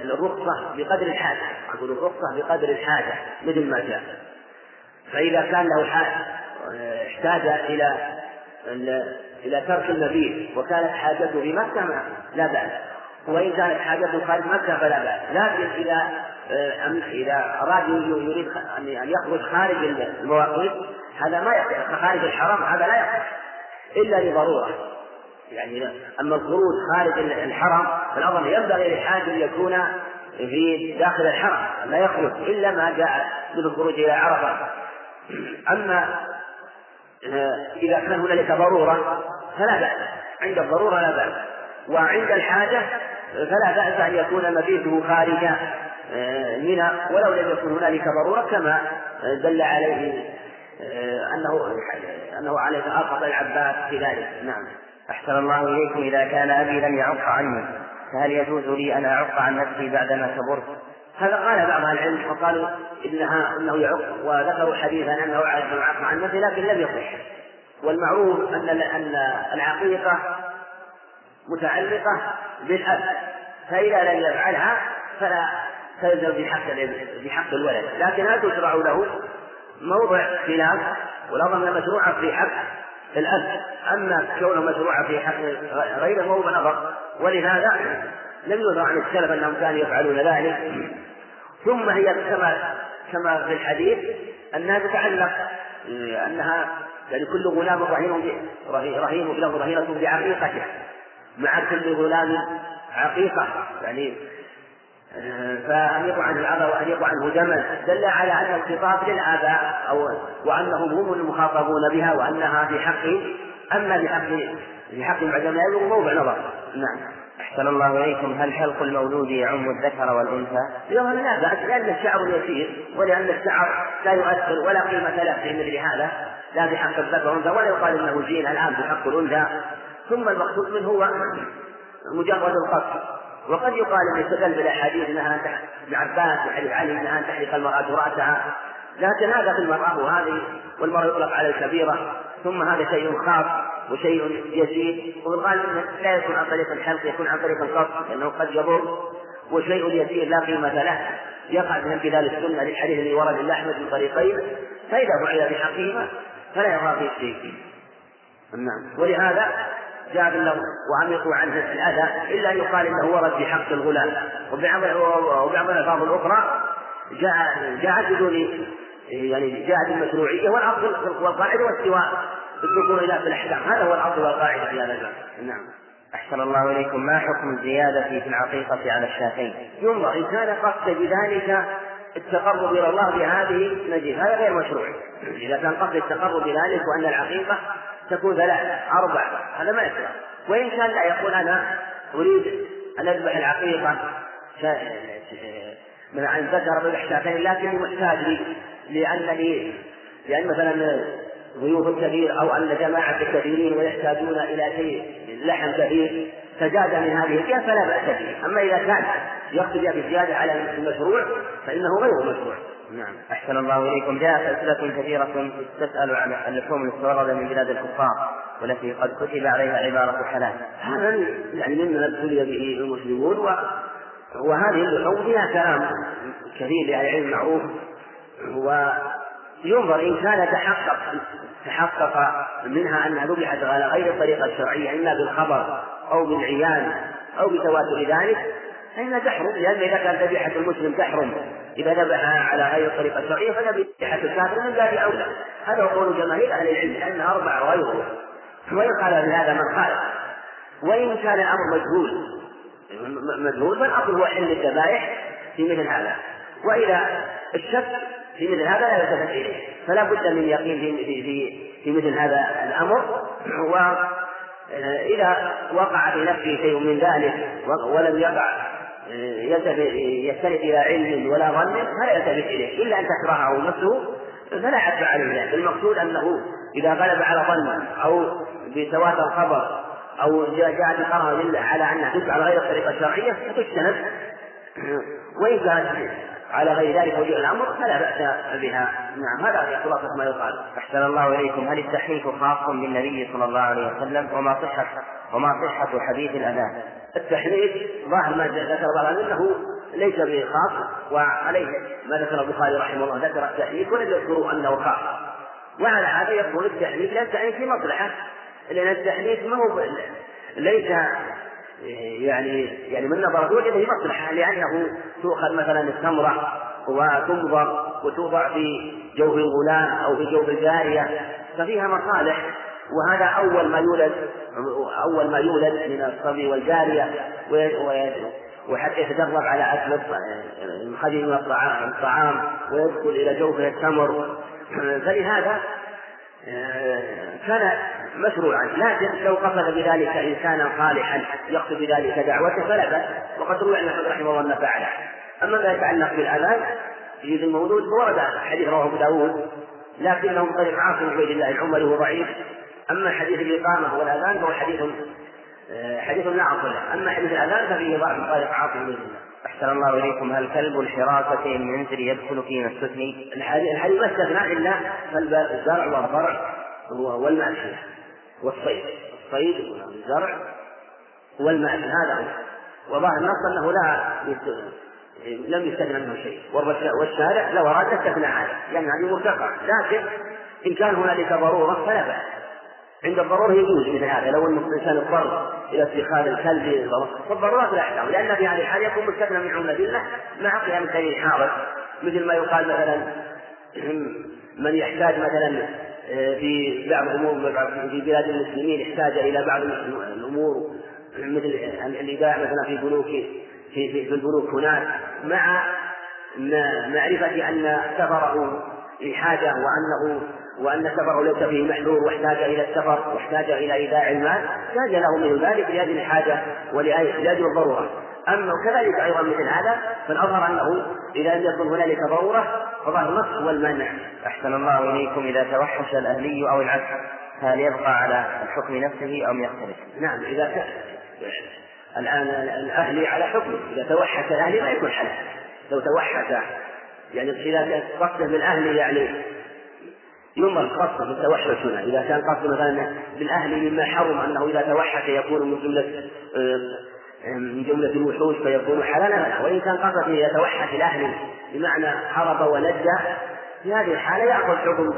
الرخصة بقدر الحاجة. أقول الرخصة بقدر الحاجة مثل ما جاء. فإذا كان له حاجة احتاج إلى إلى ترك المبيت وكانت حاجته ما لا بأس. وإن كانت حاجته خارج مكة فلا بأس. لكن إذا إذا أراد يريد أن يخرج خارج المواقيت هذا ما يصح خارج الحرم هذا لا يصح إلا لضرورة. يعني أما الخروج خارج الحرم فالأمر ينبغي للحاج أن يكون في داخل الحرم. لا يخرج إلا ما جاء بالخروج إلى عرفة. أما إذا كان هنالك ضرورة فلا بأس. عند الضرورة لا بأس. وعند الحاجة فلا بأس أن يكون مبيته خارج آه، منى ولو لم يكن هنالك ضرورة كما دل عليه آه، أنه أنه عليه أرقط العباس في ذلك. نعم. أحسن الله إليكم إذا كان أبي لم يعق عني فهل يجوز لي أن أعق عن نفسي بعدما كبرت؟ هذا قال بعض أهل العلم وقالوا انها إنه يعق وذكروا حديثا أنه يعق عن نفسه لكن لم يصح. والمعروف أن أن العقيقة متعلقة بالأب. فإذا لم يفعلها فلا تلزم بحق بحق الولد. لكن هل تشرع له موضع خلاف؟ والأمر مشروعة في حق الأب. أما كونه مشروعة في حق غير موضع نظر. ولهذا لم يذكر عن السلف أنهم كانوا يفعلون ذلك. ثم هي كما كما في الحديث أنها تتعلق أنها يعني كل غلام رهين رهين له رهينة بعقيقته مع كل غلام عقيقة يعني فأن يقع عنه الأب وأن يقع عنه دما دل على أن الخطاب للآباء أو وأنهم هم المخاطبون بها وأنها في حقهم أما في حق في حق بعدما يبلغ موضع نظر. نعم. أحسن الله إليكم. هل حلق المولود يعم الذكر والأنثى؟ يوم لا بأس لأن الشعر يسير ولأن الشعر لا يؤثر ولا قيمة له في مثل هذا لا بحق الذكر والأنثى ولا يقال إنه زين الآن بحق الأنثى. ثم المقصود منه هو مجرد القصد. وقد يقال إن يستدل بالاحاديث إنها ابن عباس وحديث علي إنها أن تحلق المرأة رأسها. لكن هذا في المرأة وهذه والمراه يطلق على الكبيرة. ثم هذا شيء خاص وشيء يزيد. والغالب لا يكون عن طريق الحلق يكون عن طريق القصد لأنه قد يضر. وشيء يسير لا قيمة له. يقع من امتثال السنة للحديث الذي ورد عند احمد من طريقين. فإذا فعل بحقهما فلا يرى فيه نعم. ولهذا جاء بالله وعمقوا عنه الأذى إلا أن يقال إنه ورد في حق الغلام. وبعض الألفاظ الأخرى جاء جاءت بدون يعني جاءت المشروعية والأصل والقاعدة واستواء. الذكور إلى في الأحكام. هذا هو الأصل والقاعدة في هذا الباب. نعم. أحسن الله إليكم. ما حكم الزيادة في العقيقة على الشاتين؟ ينظر إن كان قصد بذلك التقرب إلى الله بهذه النجيب هذا غير مشروع. إذا كان قصد التقرب بذلك وأن العقيقة تكون ثلاث أربع هذا ما يكره وإن كان لا يقول أنا أريد أن أذبح العقيقة من عن ذكر بذبح شاتين لكني محتاج لي لأنني لأن مثلا ضيوف كثير أو أن جماعة كثيرين ويحتاجون إلى شيء لحم كثير. فزاد من هذه الجهة فلا بأس به، أما إذا كان يقصد بالزيادة على المشروع فإنه غير مشروع. نعم. أحسن الله إليكم. جاءت أسئلة كثيرة تسأل عن اللحوم المستوردة من بلاد الكفار والتي قد كتب عليها عبارة حلال. هذا يعني مما ابتلي به المسلمون و وهذه اللحوم فيها كلام كثير لأهل العلم معروف. وينظر إن كان تحقق تحقق منها أنها ذبحت على غير الطريقة الشرعية إما بالخبر أو بالعيان أو بتواتر ذلك فإنها تحرم لأن إذا كانت ذبيحة المسلم تحرم إذا ذبحها على غير الطريقة الشرعية فذبيحة الكافر من باب أولى. هذا هو قول جماهير أهل العلم لأنها أربعة وغيره وإن قال بهذا من خالف وإن كان الأمر مجهول مجهول فالأصل هو حل الذبائح في مثل هذا. وإذا الشك في مثل هذا لا يلتفت إليه. فلا بد من يقين في في, في مثل هذا الأمر. وإذا وقع في نفسه شيء من ذلك ولم يقع يستند إلى علم ولا ظن فلا يلتفت إليه. إلا أن تكرهه نفسه فلا عتب عليه ذلك. المقصود أنه إذا غلب على ظن أو بتواتر خبر أو جاءت القرار على أنها تدل على غير الطريقة الشرعية فتجتنب وإن كانت على غير ذلك وجوه الأمر فلا بأس بها. نعم هذا خلاصة ما يقال. أحسن الله إليكم. هل التحريف خاص بالنبي صلى الله عليه وسلم؟ وما صحة وما صحة حديث الأذان؟ التحريف ظاهر ما ذكر بعض أنه ليس بخاص وعليه ما ذكر البخاري رحمه الله. ذكر التحريف ولم يذكروا أنه خاص. وعلى هذا يكون التحريف لا التحريف في مصلحة لأن التحريف ما هو ليس يعني يعني من نظر توجد في مصلحة لأنه تؤخذ مثلا التمرة وتنظر وتوضع في جوف الغلام أو في جوف الجارية ففيها مصالح وهذا أول ما يولد أول ما يولد من الصبي والجارية وحتى يتدرب على أكل الخليل من الطعام ويدخل إلى جوفه التمر. فلهذا كان مشروعا لكن لو قصد بذلك إنسانا صالحا يقصد بذلك دعوته فلا بأس. وقد روي أن أحمد رحمه الله انه فعله. أما ما يتعلق بالأذان في المولود فورد حديث رواه أبو داود لكنه من طريق عاصم بن الله العمري هو ضعيف. أما حديث الاقامه والأذان فهو حديث حديث لا أصل له. أما حديث الأذان ففيه ضعف من طريق عاصم بن الله. أحسن الله إليكم. هل كلب الحراسة المنزل يدخل في السفن؟ الحديث ما استثنى إلا الزرع والضرع والمأشية والصيد. الصيد والزرع والمأشية هذا هو وظاهر النص أنه لا لم يستثنى منه شيء. والشارع لو أراد استثنى هذا لأن هذه مرتفعة. لكن إن كان هنالك ضرورة فلا بأس. عند الضرورة يجوز مثل هذا. لو أن الإنسان اضطر إلى اتخاذ الكلب فالضرورات لا أحكام لأن في هذه الحال يكون مستثنى من عملة الله مع قيام الدليل حاضر مثل ما يقال مثلا من يحتاج مثلا في بعض الأمور في بلاد المسلمين احتاج إلى بعض الأمور مثل الإيداع مثلا في بنوك في في, البنوك هناك مع معرفة أن سفره لحاجة وأنه وأن سفره ليس فيه محذور واحتاج إلى السفر واحتاج إلى إيداع المال جاز له من ذلك لأجل الحاجة ولأجل الضرورة. أما كذلك أيضا مثل هذا فالأظهر أنه إذا لم يكن هنالك ضرورة فظاهر النص هو المانع أحسن الله إليكم إذا توحش الأهلي أو العكس هل يبقى على الحكم نفسه أم يختلف؟ نعم إذا كان. الآن الأهلي على حكمه. إذا توحش الأهلي ما يكون حلال. لو توحش يعني إذا قصده بالأهلي يعني ينظر قصده بالتوحش هنا. إذا كان قصده مثلا بالأهلي مما حرم أنه إذا توحش يكون من جملة من جملة الوحوش فيكون حلالا. وإن كان قصده يتوحش الأهلي بمعنى هرب ولج في هذه الحالة يأخذ حكم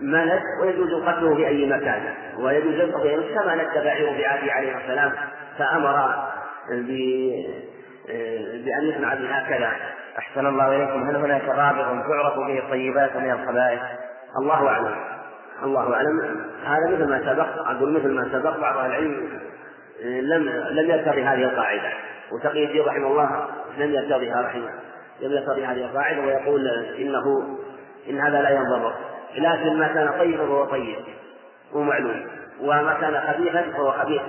ما ويجوز قتله في أي مكان ويجوز ينقضي كما نج بعير بعادي عليه السلام فأمر بأن يصنع هكذا أحسن الله إليكم هل هناك رابط تعرف به الطيبات من الخبائث؟ الله أعلم الله أعلم هذا مثل ما سبق أقول مثل ما سبق بعض أهل العلم لم لم يرتضي هذه القاعدة وتقي الدين رحمه الله لم يرتضيها رحمه لم يرتضي هذه القاعدة ويقول إنه إن هذا لا ينضبط لكن ما كان طيبا فهو طيب ومعلوم. وما كان خبيثا فهو خبيث.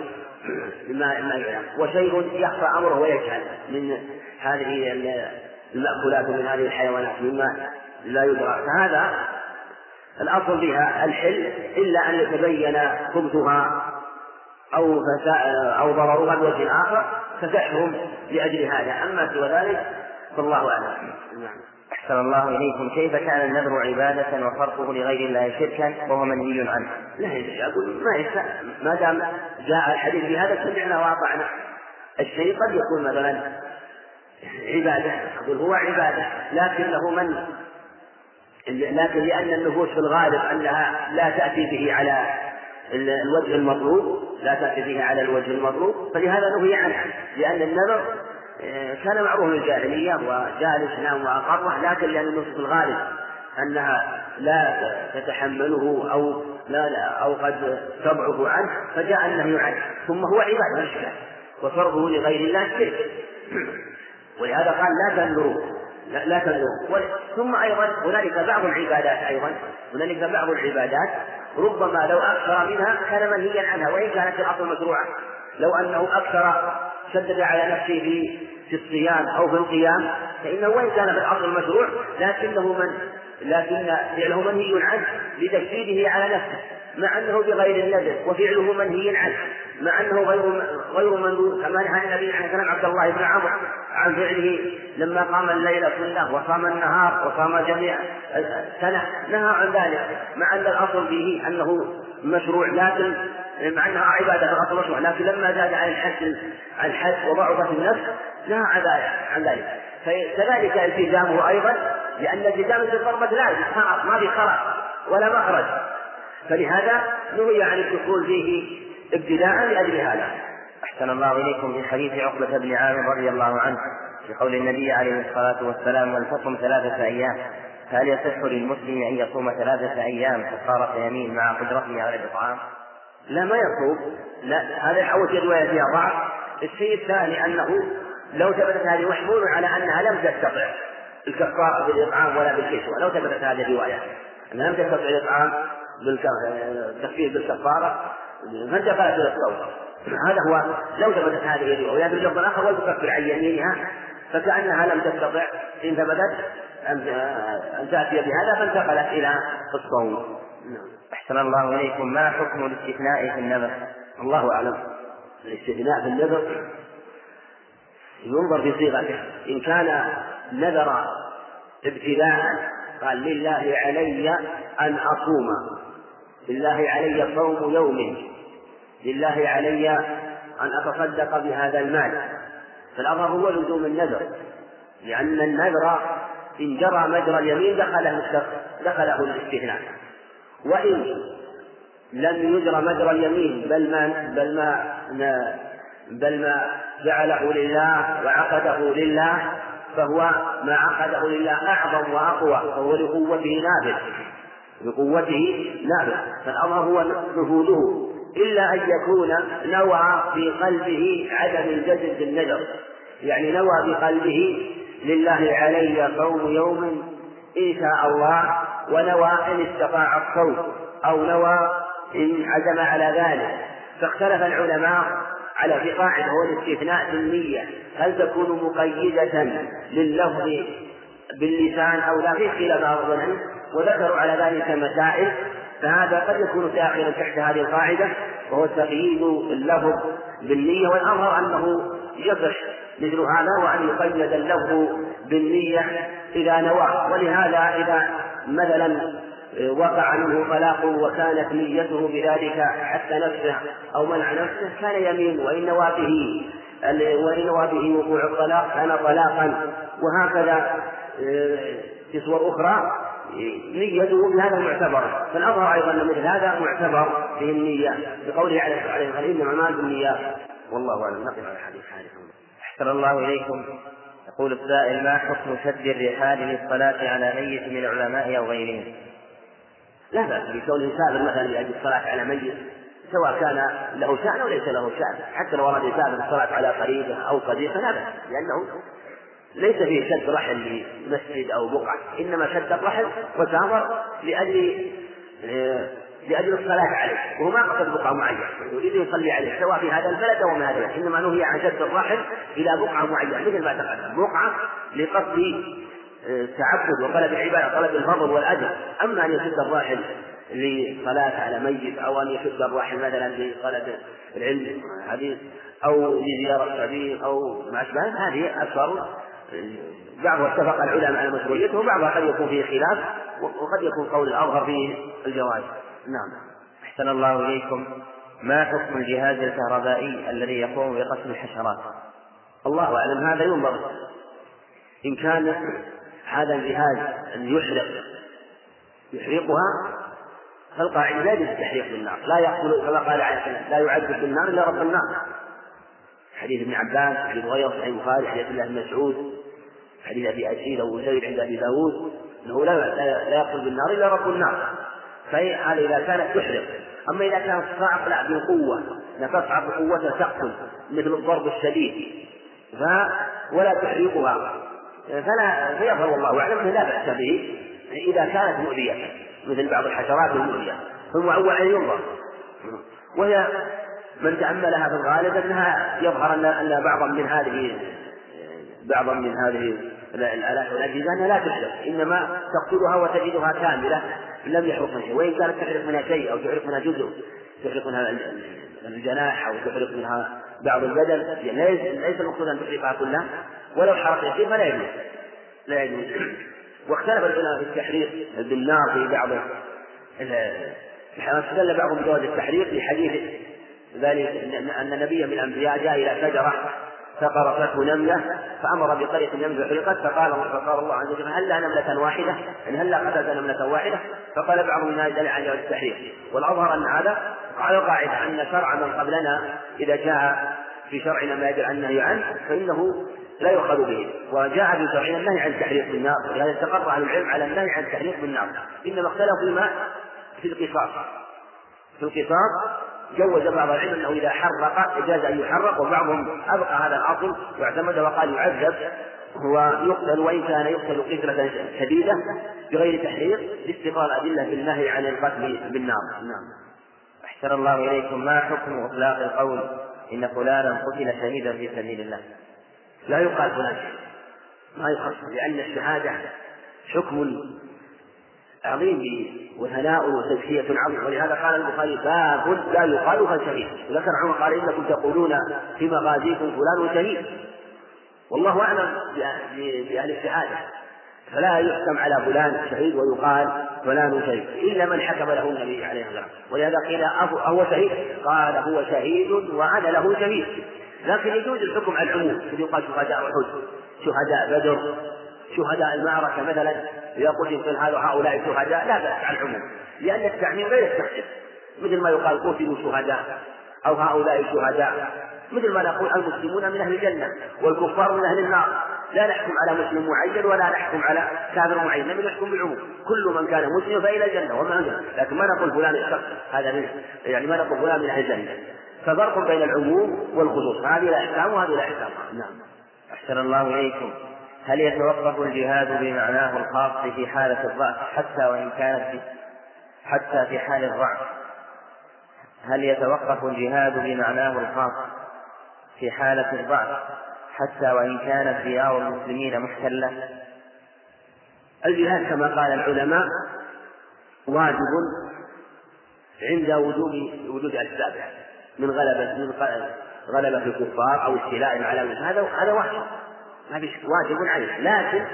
ما ما يعلم. وشيء يخفى أمره ويجهل من هذه المأكولات ومن هذه الحيوانات مما لا يدرى. فهذا الأصل فيها الحل إلا أن يتبين خبثها أو أو ضررها بوجه آخر فتحرم لأجل هذا. أما سوى ذلك فالله أعلم. نعم. أحسن الله إليكم. كيف كان النذر عبادة وصرفه لغير الله شركا وهو منهي عنه؟ لا أقول ما ما دام جاء الحديث بهذا سمعنا وأطعنا. الشيء قد يكون مثلا عبادة. أقول هو عبادة لكنه من؟ لكن لأن النفوس في الغالب أنها لا تأتي به على الوجه المطلوب لا تأتي به على الوجه المطلوب. فلهذا نهي عنه لأن النذر كان معروف الجاهلية وجالس نام وأقره لكن لأن النفوس في الغالب أنها لا تتحمله أو لا, لا أو قد تضعف عنه فجاء النهي عنه ثم هو عبادة مش وصرفه لغير الله شرك. ولهذا قال لا تنظروا لا, لا تنظروا. ثم أيضا هنالك بعض العبادات أيضا هنالك بعض العبادات. ربما لو أكثر منها كان منهيا عنها وإن كانت الأصل مشروعة لو أنه أكثر شدد على نفسه في في الصيام أو في القيام فإنه وإن كان في الأصل مشروع لكنه من لكن فعله منهي عنه لتشديده على نفسه مع أنه بغير النذر وفعله منهي عنه مع أنه غير غير منذور كما نهى النبي عليه السلام عبد الله بن عمرو عن فعله لما قام الليل كله وصام النهار وصام جميع السنة نهى عن ذلك مع أن الأصل فيه أنه مشروع لكن مع أنها عبادة في الأصل مشروع لكن لما زاد عن الحد عن الحد وضعفت النفس نهى عن ذلك. فكذلك التزامه أيضا لأن التزام في الضربة لا ما في خرج ولا مخرج. فلهذا نهي عن الدخول فيه ابتداء لأجل هذا. أحسن الله إليكم في حديث عقبة بن عامر رضي الله عنه في قول النبي عليه الصلاة والسلام ولتصم ثلاثة أيام فهل يصح للمسلم أن يصوم ثلاثة أيام كفارة يمين مع قدرته على الإطعام؟ لا ما يصوم. لا هذا أول رواية فيها ضعف. الشيء الثاني أنه لو ثبتت هذه محمول على أنها لم تستطع الكفارة بالإطعام ولا بالكسوة لو ثبتت هذه الرواية أنها لم تستطع الإطعام بالتكفير بالكفارة فانتقلت إلى الصوم هذا هو لو ثبتت هذه الرواية في اللفظ الآخر وتكفر عن يمينها فكأنها لم تستطع إن ثبتت أن تأتي بهذا فانتقلت إلى الصوم نعم. أحسن الله إليكم ما حكم الاستثناء في النذر؟ الله أعلم الاستثناء في النذر ينظر في صيغته إن كان نذر ابتداء قال لله علي أن أصوم. لله علي صوم يوم. لله علي أن أتصدق بهذا المال. فالأظهر هو لزوم النذر. لأن النذر إن جرى مجرى اليمين دخله دخله الاستثناء وإن لم يجرى مجرى اليمين بل ما بل ما بل ما جعله لله وعقده لله فهو ما عقده لله أعظم وأقوى فهو لقوته نافذ لقوته نافذ فالأمر هو نفوذه إلا أن يكون نوى في قلبه عدم الجزم بالنذر يعني نوى بقلبه لله علي صوم يوم إن شاء الله ونوى إن استطاع الصوم أو نوى إن عزم على ذلك. فاختلف العلماء على في قاعدة هو الاستثناء في النية. هل تكون مقيدة لللفظ باللسان أو لا؟ في خلاف أرض وذكروا على ذلك مسائل. فهذا قد يكون داخلا تحت هذه القاعدة. وهو تقييد اللفظ بالنية. والأظهر أنه يصح مثل هذا وأن يقيد اللفظ بالنية إذا نوى. ولهذا إذا مثلا وقع منه طلاق وكانت نيته بذلك حتى نفسه أو منع نفسه كان يمين وإن نوى به وإن به وقوع الطلاق كان طلاقا. وهكذا في صور أخرى نيته بهذا معتبر فالأظهر أيضا أن مثل هذا معتبر في النية بقوله عليه الصلاة والسلام إنما الأعمال بالنيات والله أعلم. نقف على حديث أحسن الله إليكم. يقول السائل ما حكم شد الرحال للصلاة على ميت من العلماء أو غيرهم؟ لا بأس بكونه يسافر مثلا لأجل الصلاة على ميت سواء كان له شأن أو ليس له شأن. حتى لو أراد يسافر الصلاة على قريبة أو صديقه لا بأس لأنه ليس فيه شد رحل لمسجد أو بقعة إنما شد الرحل وسافر لأجل لأجل الصلاة عليه. وهو ما قصد بقعة معينة يريد يصلي عليه سواء في هذا البلد أو من هذا إنما نهي عن شد الرحل إلى بقعة معينة مثل ما تقدم بقعة لقصد التعبد وطلب العبادة طلب الفضل والأجر. أما أن يشد الراحل لصلاة على ميت أو أن يشد الراحل مثلا لطلب العلم حديث أو لزيارة صديق أو ما أشبه. هذه أكثر بعضها اتفق العلماء على مشروعيته وبعضها قد يكون فيه خلاف وقد يكون قول الأظهر فيه الجواز. نعم. أحسن الله إليكم. ما حكم الجهاز الكهربائي الذي يقوم بقتل الحشرات؟ الله أعلم هذا ينظر إن كان هذا الجهاز أن يحرق. يحرقها فالقاعدة لا يجوز التحريق بالنار لا يقتل كما قال عليه السلام لا يعذب بالنار إلا رب النار. حديث ابن عباس حديث غيره صحيح البخاري حديث الله بن مسعود حديث أبي أسيد أو زيد عند أبي داود إنه لا لا يقتل بالنار إلا رب النار. فهذا إذا كانت تحرق. أما إذا كانت تصعق لا بقوه لا تصعق بقوه تقتل مثل الضرب الشديد. ف ولا تحرقها. فلا فيظهر والله أعلم أنه لا بأس به إذا كانت مؤذية مثل بعض الحشرات المؤذية ثم أول أن ينظر. وهي من تأملها في الغالب أنها يظهر أن أن بعضا من هذه بعضا من هذه الآلات والأجهزة أنها لا تحرق إنما تقتلها وتجدها كاملة لم يحرق منها شيء وإن كانت تحرق منها شيء أو تحرق منها جزء تحرق منها الجناح أو تحرق منها بعض البدن يعني ليس المقصود أن تحرقها كلها. ولو حرق يسير فلا يجوز. لا يجوز. واختلف العلماء في التحريق بالنار في بعض استدل بعضهم بجواز التحريق في حديث ذلك أن نبيا من الأنبياء جاء إلى شجرة فقرصته نملة فأمر بقرية النملة حرقت فقال فقال الله عز وجل هل نملة واحدة؟ إن هل قتلت نملة واحدة؟ فقال بعضهم إنها دل على التحريم والأظهر أن هذا على القاعدة أن شرع من قبلنا إذا جاء في شرعنا ما عن النهي عنه فإنه لا يؤخذ به. وجاء في شرعنا النهي عن التحريق بالنار ولهذا استقر أهل العلم على النهي عن التحريق بالنار إنما اختلفوا فيما في القصاص. في القصاص جوز بعض العلم أنه إذا حرق جاز أن يحرق وبعضهم أبقى هذا الأصل واعتمد وقال يعذب. هو يقتل وإن كان يقتل قتلة شديدة بغير تحريق لاستقرار الادله بالنهي عن القتل بالنار نعم. احسن الله إليكم ما حكم إطلاق القول إن فلانا قتل شهيدا في سبيل الله؟ لا يقال فلان ما يخص لأن الشهادة حكم عظيم وثناء وتزكية عظيم. ولهذا قال البخاري باب لا يقال فشهيد وذكر عمر قال إنكم تقولون في مغازيكم فلان شهيد. والله أعلم بأهل الشهادة. فلا يحكم على فلان شهيد ويقال فلان شهيد إلا من حكم له النبي عليه الصلاة والسلام. ولهذا قيل أهو شهيد؟ قال هو شهيد وأنا له شهيد. لكن يجوز الحكم على العموم. يقال شهداء أحد شهداء بدر شهداء المعركة مثلا. إذا قتل هذا هؤلاء شهداء لا بأس على العموم. لأن التعميم غير التخصيص مثل ما يقال قتلوا شهداء أو هؤلاء شهداء. مثل ما نقول المسلمون من أهل الجنة والكفار من أهل النار. لا نحكم على مسلم معين ولا نحكم على كافر معين لم نحكم بالعموم. كل من كان مسلم فإلى الجنة وما أنزل. لكن ما نقول فلان الشخص هذا من يعني ما نقول فلان من أهل الجنة. ففرق بين العموم والخصوص. هذه الأحكام وهذه الأحكام نعم. أحسن الله إليكم. هل يتوقف الجهاد بمعناه الخاص في حالة الضعف حتى وإن كانت في حتى في حال الضعف؟ هل يتوقف الجهاد بمعناه الخاص في حالة الضعف حتى وإن كانت ديار المسلمين محتلة. الجهاد كما قال العلماء واجب عند وجود وجود أسبابه من غلبة من غلبة الكفار أو استيلاء على هذا هذا واجب هذا واجب عليه. لكن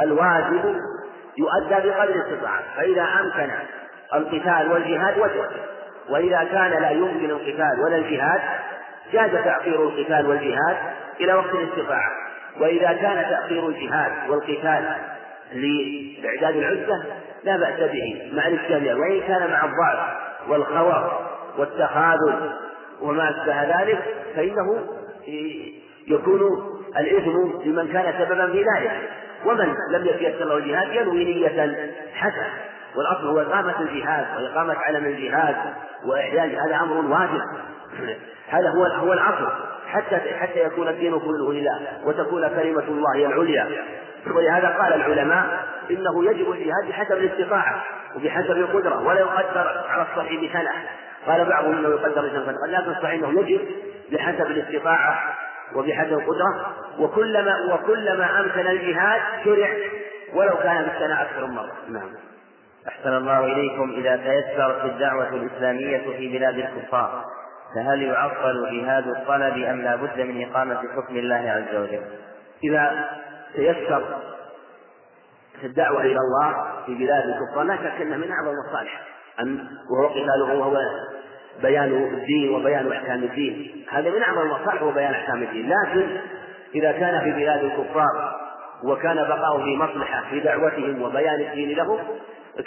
الواجب يؤدى بقدر الاستطاعة فإذا أمكن القتال والجهاد وجب وإذا كان لا يمكن القتال ولا الجهاد جاز تأخير القتال والجهاد إلى وقت الاستطاعة. وإذا كان تأخير الجهاد والقتال لإعداد العدة لا بأس به مع الاجتماع وإن كان مع الضعف والخوف والتخاذل وما أشبه ذلك فإنه يكون الإثم لمن كان سببا في ذلك. ومن لم يتيسر له الجهاد ينوي نية حسنة. والأصل هو إقامة الجهاد وإقامة علم الجهاد وإحياء. هذا أمر واجب. هذا هو هو الأصل. حتى حتى يكون الدين كله لله وتكون كلمة الله هي العليا. ولهذا قال العلماء إنه يجب الجهاد بحسب الاستطاعة وبحسب القدرة ولا يقدر على الصحيح بسنة قال بعضهم إنه يقدر بسنة لكن الصحيح إنه يجب بحسب الاستطاعة وبحسب القدرة. وكلما وكلما أمكن الجهاد شرع ولو كان في السنة أكثر من مرة. نعم. أحسن الله إليكم إذا تيسرت الدعوة الإسلامية في بلاد الكفار. فهل يعطل جهاد الطلب أم لا بد من إقامة حكم الله عز وجل؟ إذا تيسر في الدعوة إلى الله في بلاد الكفار لا شك أنه من أعظم المصالح أن وهو قتاله وهو بيان الدين وبيان أحكام الدين. هذا من أعظم المصالح وبيان أحكام الدين. لكن إذا كان في بلاد الكفار وكان بقاؤه في مصلحة في دعوتهم وبيان الدين لهم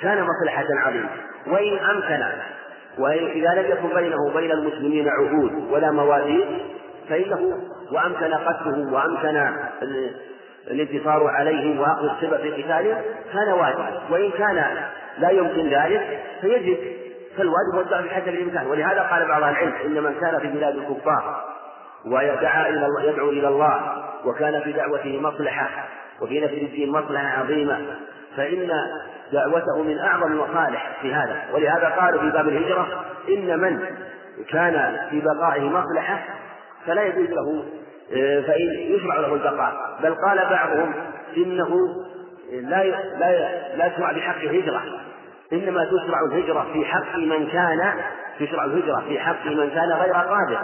كان مصلحة عظيمة. وإن أمكن وإذا لم يكن بينه وبين المسلمين عهود ولا مواثيق فإنه وأمكن قتلهم وأمكن الانتصار عليهم وأخذ السبب في قتالهم كان واجبا. وإن كان لا يمكن ذلك فيجب فالواجب والدعاء بحسب الإمكان. ولهذا قال بعض العلم إن من كان في بلاد الكفار ويدعى إلى الله يدعو إلى الله وكان في دعوته مصلحة وفي نفس الدين مصلحة عظيمة فإن دعوته من أعظم المصالح في هذا. ولهذا قالوا في باب الهجرة إن من كان في بقائه مصلحة فلا يجوز له آه، فإن يشرع له البقاء. بل قال بعضهم إنه لا لا لا يشرع بحق الهجرة. إنما تشرع الهجرة في حق من كان تشرع الهجرة في حق من كان غير قادر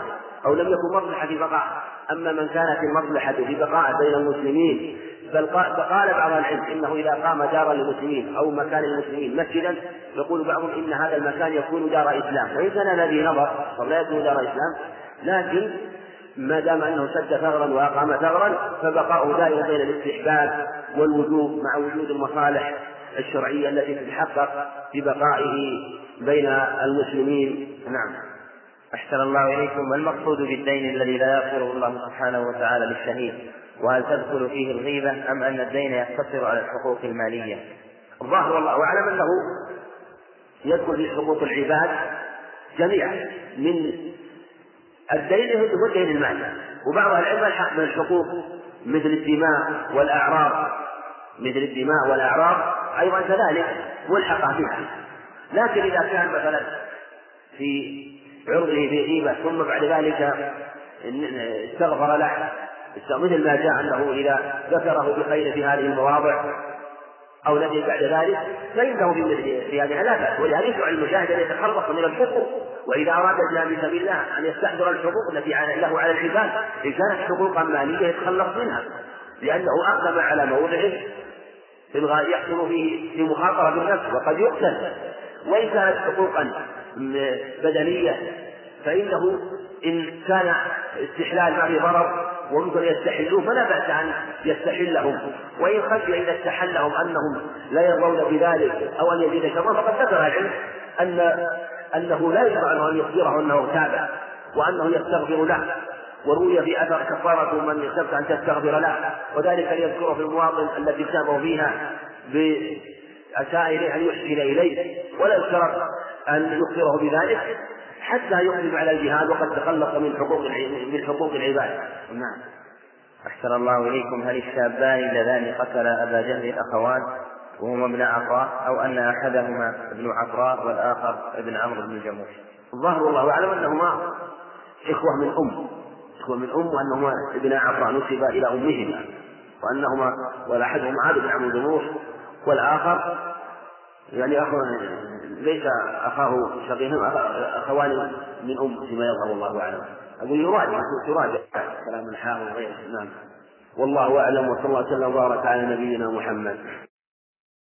أو لم يكن مصلحة في بقاء. أما من كانت المصلحة في بقاء بين المسلمين بل قال بعض العلم إنه إذا قام دارا للمسلمين أو مكان للمسلمين مسجدا يقول بعضهم إن هذا المكان يكون دار إسلام. وإن كان الذي نظر فلا يكون دار إسلام لكن ما دام أنه سد ثغرا وأقام ثغرا فبقاؤه دائما بين الاستحباب والوجوب مع وجود المصالح. الشرعية التي تتحقق ببقائه بين المسلمين. نعم. أحسن الله إليكم. ما المقصود بالدين الذي لا يغفره الله سبحانه وتعالى للشهيد؟ وهل تدخل فيه الغيبة أم أن الدين يقتصر على الحقوق المالية؟ الظاهر والله أعلم أنه يدخل في حقوق العباد جميعا من الدين هو الدين المالي. وبعض العلم الحق من الحقوق مثل الدماء والأعراض. مثل الدماء والأعراض. أيضا كذلك ملحقة بها. لكن إذا كان مثلا في عرضه بغيبة ثم بعد ذلك استغفر له مثل ما جاء أنه إذا ذكره بخير في هذه المواضع أو الذي بعد ذلك فإنه في هذه لا بأس. ولهذا يشرع المجاهد أن يتخلص من الحقوق. وإذا أراد الجهاد في سبيل الله أن يستحضر الحقوق التي له على العباد إن كانت حقوقا مالية يتخلص منها لأنه أقدم على موضعه يحصل فيه في مخاطرة بالنفس وقد يقتل وإن كانت حقوقا بدنية. فإنه إن كان استحلال ما في ضرر وممكن يستحلوه فلا بأس أن يستحلهم. وإن خشي إذا استحلهم أنهم لا يرضون بذلك أو أن يزيد شرا فقد ذكر العلم أن أنه لا يشرع له أن يخبره أنه تاب وأنه يستغفر له. وروي في أثر كفارة من يخشى أن تستغفر له وذلك ليذكره في المواطن التي تابوا فيها أساء إليه أن يحسن إليه ولا يشترط أن يخبره بذلك حتى يقدم على الجهاد وقد تخلص من حقوق من حقوق العباد. نعم. أحسن الله إليكم. هل الشابان اللذان قتلا أبا جهل الأخوان وهما ابن عطاء أو أن أحدهما ابن عفراء والآخر ابن عمرو بن جموش؟ الظاهر والله أعلم أنهما إخوة من أم. إخوة من أم وأنهما ابن عفراء نسبا إلى أمهما وأنهما والأحدهما عاد بن عمرو جموش والآخر يعني أخو ليس أخاه شقيق أخوان من أم فيما يظهر الله أعلم. أقول يراجع تراجع كلام الحافظ وغيره نعم. والله أعلم وصلى الله وسلم وبارك على نبينا محمد.